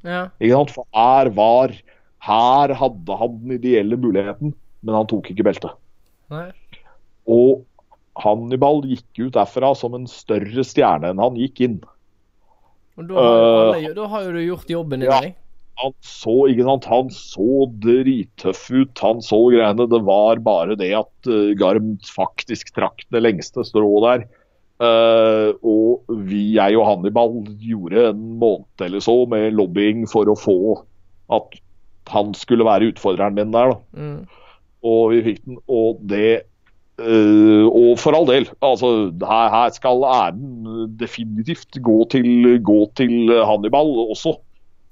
Ja. Ikke sant? For her var Her hadde han den ideelle muligheten, men han tok ikke beltet. Nei. Og Hannibal gikk ut derfra som en større stjerne enn han gikk inn. Og da har, Øh, alle, da har jo du gjort jobben din. ja. deg. Han så, ikke sant, han så drittøff ut, han så greiene. Det var bare det at uh, Garm faktisk trakk det lengste strået der. Uh, og vi, jeg og Hannibal gjorde en måned eller så med lobbying for å få at han skulle være utfordreren min der. Mm. Og vi fikk den, og det uh, Og for all del, altså her, her skal æren definitivt gå til, gå til Hannibal også.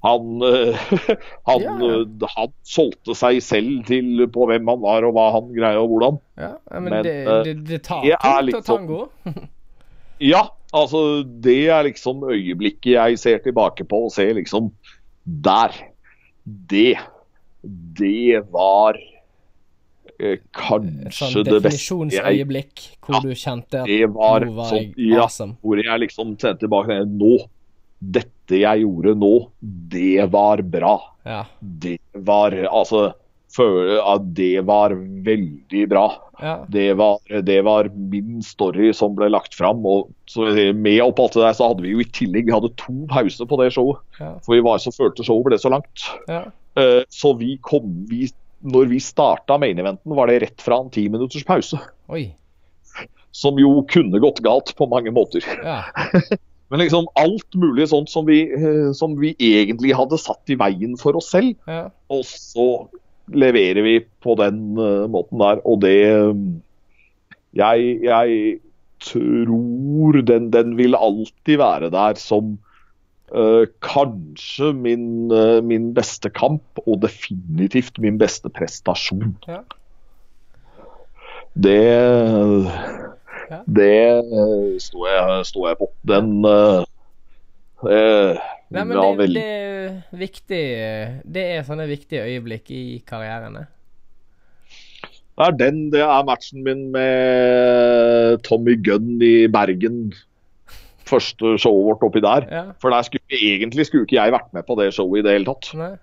Han, uh, han, Ja, han solgte seg selv til på hvem han var og hva han greier og hvordan. Ja, men, Men, det, det, det tar tid til å tango. Ja, altså det er liksom øyeblikket jeg ser tilbake på og ser liksom Der. Det. Det var eh, kanskje sånn det beste jeg definisjonsøyeblikk hvor Ja, du kjente at Det var nå var sånn, jeg ja, awesome. hvor jeg liksom sendte tilbake det, Nå, dette jeg gjorde nå, det var bra. Ja. Det var Altså, føle at det var veldig bra. ja. Det var, det var min story som ble lagt fram. Og så med opp alt det der, så hadde vi jo i tillegg vi hadde to pauser på det showet. Ja. For vi var så følte showet ble så langt. ja. Eh, Så vi kom vi, Når vi starta main eventen, var det rett fra en ti minutters pause. Oi. Som jo kunne gått galt på mange måter. Ja. Men liksom alt mulig sånt som vi, eh, som vi egentlig hadde satt i veien for oss selv. ja. Og så leverer vi på den eh, måten der, og det Jeg, jeg tror den, den vil alltid være der som uh, kanskje min, uh, min beste kamp, og definitivt min beste prestasjon. Ja. Det. Det uh, står jeg, står jeg på. Den uh, Nei, men det, det er viktig Det er sånne viktige øyeblikk i karrierene. Det er den, det er matchen min med Tommy Gunn i Bergen. Første showet vårt oppi der. Ja. For der skulle, egentlig skulle ikke jeg vært med på det showet i det hele tatt. Nei.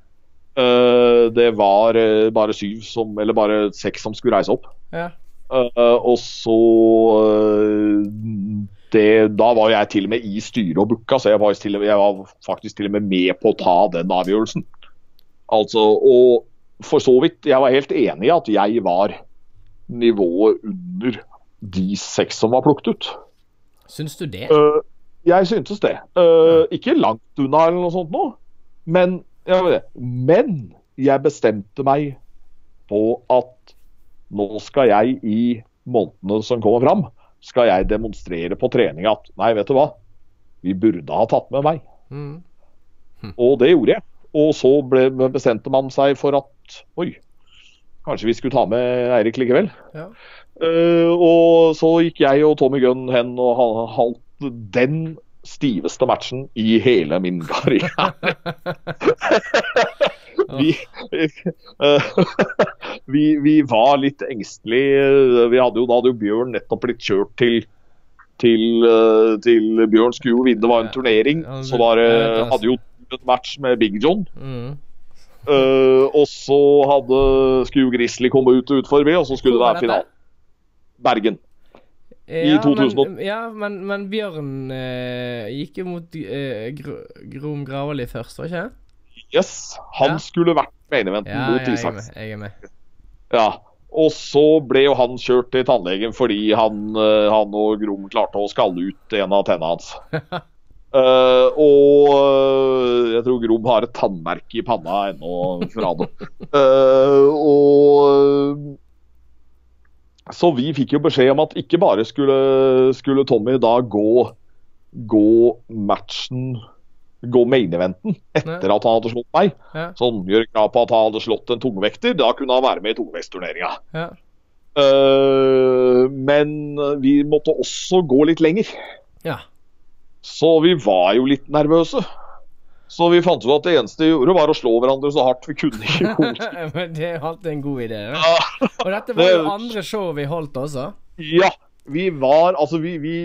Uh, det var uh, bare syv som, eller bare seks som skulle reise opp. Ja. Uh, og så det, Da var jeg til og med i styret og booka, så jeg var, til, jeg var faktisk til og med med på å ta den avgjørelsen. Altså, og for så vidt, jeg var helt enig i at jeg var nivået under de seks som var plukket ut. Syns du det? Uh, jeg syntes det. Eh, ikke langt unna eller noe sånt nå, men, jeg men jeg bestemte meg på at nå skal jeg i månedene som kommer fram, skal jeg demonstrere på trening at nei, vet du hva, vi burde ha tatt med meg. Mm. Og det gjorde jeg. Og så ble, bestemte man seg for at oi, kanskje vi skulle ta med Eirik likevel. Ja. Uh, og så gikk jeg og Tommy Gunn hen og holdt den stiveste matchen i hele min karriere. vi, eh, vi, vi var litt engstelige. Vi hadde jo, da hadde jo Bjørn nettopp blitt kjørt til til, eh, til Bjørn skulle jo vinne, det var en turnering. Så var er hadde jo en match med Big John. Mm. Uh, og så hadde, skulle jo Grizzly komme ut og utforme, og så skulle det være finalen. Bergen. Ja, 2000. Men, ja, men, men Bjørn eh, gikk jo mot eh, Grom Gravali først, var ikke det? Yes, han Ja. skulle vært main eventen Ja, mot ja, jeg er Isaks. med. Jeg er med. Ja. Og så ble jo han kjørt til tannlegen fordi han, eh, han og Grom klarte å skalle ut en av tennene hans. uh, og eh, jeg tror Grom har et tannmerke i panna ennå fra det. Uh, og Så vi fikk jo beskjed om at ikke bare skulle, skulle Tommy da gå, gå matchen Gå main-eventen etter at han hadde slått meg. Ja. Sånn gjør krav på at han hadde slått en tungvekter. Da kunne han være med i tungvektsturneringa. Ja. Uh, men vi måtte også gå litt lenger. ja. Så vi var jo litt nervøse. Så vi fant ut at det eneste vi gjorde, var å slå hverandre så hardt vi kunne ikke men det er alltid en god idé. Og dette var jo andre show vi holdt også. Ja, vi var Altså, vi, vi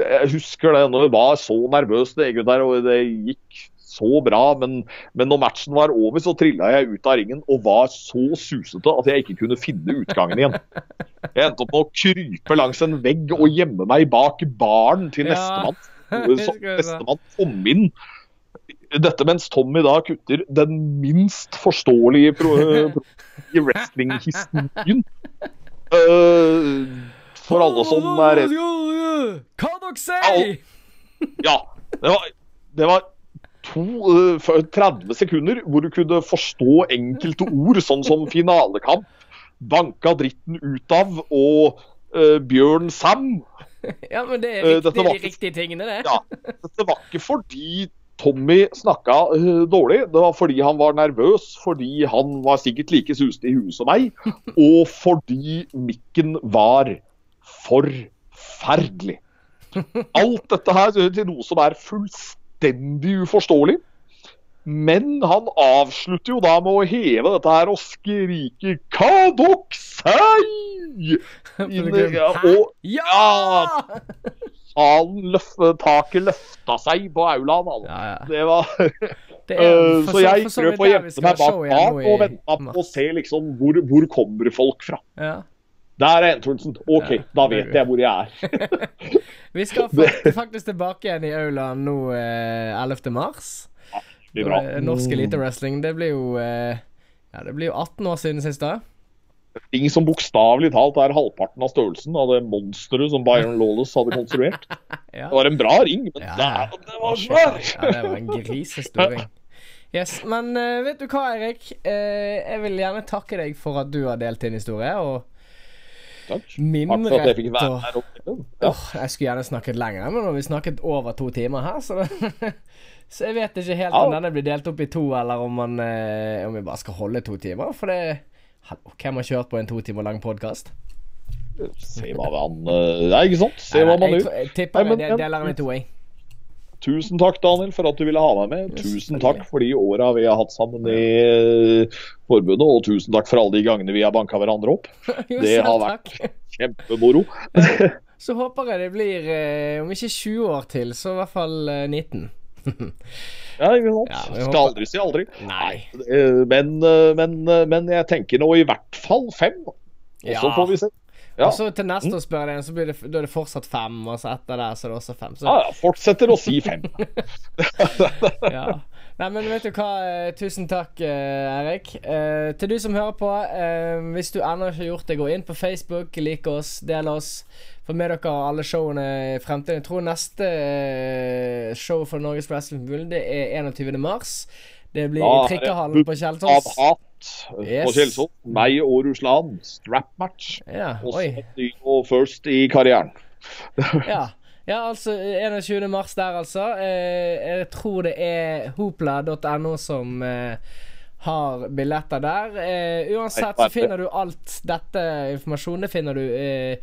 Jeg husker det når vi var så nervøs det der, og det gikk så bra. Men, men når matchen var over, så trilla jeg ut av ringen og var så susete at jeg ikke kunne finne utgangen igjen. Jeg endte opp med å krype langs en vegg og gjemme meg bak baren til Ja, nestemann. jeg nestemann kom inn Dette mens Tommy da kutter den minst forståelige pro pro i wrestling-historien. Uh, for alle som er redd Hva dere sier? Ja. Det var, det var to, uh, 30 sekunder hvor du kunne forstå enkelte ord, sånn som finalekamp, banka dritten ut av og uh, Bjørn Sam. Ja, men det er, Eh, riktig, var de riktige tingene, det. Ja, Dette var ikke fordi Tommy snakka uh, dårlig, det var fordi han var nervøs, fordi han var sikkert like susete i huet som meg, og fordi mikken var forferdelig. Alt dette her til noe som er fullstendig uforståelig. Men han avslutter jo da med å heve dette her og skrike sier?' Ja, og Ja! salen løfte, taket løfta seg på aulaen. Altså. Ja, ja. Det var, Det er Øh, så jeg prøver å gjemme meg bak bak og vente på å se liksom hvor, hvor kommer folk fra. Ja. Der er entrancen. OK, Ja, da vet jeg hvor jeg er. Vi skal faktisk tilbake igjen i aulaen nå eh, 11. mars. Det blir bra. Eh, Norsk elitewrestling. Det blir jo eh, Ja, det blir jo 18 år siden sist. Ting som bokstavelig talt er halvparten av størrelsen av det monsteret som Byron Lawless hadde konstruert. Ja. Det var en bra ring, men Ja. der, det var svær! Ja, det var en grisestor ring. Yes, Men uh, vet du hva, Erik? Uh, jeg vil gjerne takke deg for at du har delt din historie. Og Takk. min Takk for at jeg fikk være her oppe. Ja. Åh, Jeg skulle gjerne snakket lenger, men vi snakket over to timer her, så det Så jeg vet ikke helt om Ja. denne blir delt opp i to, eller om, man, eh, om vi bare skal holde to timer. For det hvem har kjørt på en to timer lang podkast? Se hva man Nei, Ja, ikke sant? Se hva man gjør. jeg tipper vi, jeg deler den i to, jeg. Tusen takk, Daniel, for at du ville ha meg med. Tusen takk for de åra vi har hatt sammen i eh, forbundet, og tusen takk for alle de gangene vi har banka hverandre opp. Det har vært kjempemoro. Så håper jeg det blir, eh, om ikke 20 år til, så i hvert fall eh, 19. Ja, ikke sant? Ja, Skal aldri si aldri. Nei. Eh, Men, eh, men, eh, men jeg tenker nå i hvert fall fem. Og så Ja. får vi se. Ja. Og så til neste år spør jeg deg, så blir det, da er det fortsatt fem, og så etter det så er det også fem. Så, Ja, ja, fortsetter å si fem. ja. Nei, men vet du hva? Eh, Tusen takk, eh, Erik. Eh, til du som hører på, eh, hvis du ennå ikke har gjort det, gå inn på Facebook, lik oss, del oss. Få med dere alle showene i fremtiden. Jeg tror neste eh, show for Norges Wrestling Wrestlingforbund det er 21. mars. Det blir i Trikkehallen på Av Kjelsås. hat på Kjelsås. Meg og Russland. Strap match. Ja, Og oi. ny og first i karrieren. Ja. ja, altså 21. mars der, altså. Eh, jeg tror det er hopla.no som eh, har billetter der. Eh, uansett så finner du alt dette informasjonen finner du eh,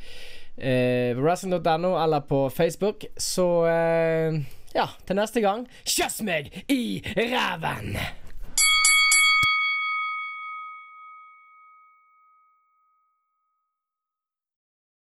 eh, på wrestling.no eller på Facebook. Så eh, ja, til neste gang kjøss meg i ræven!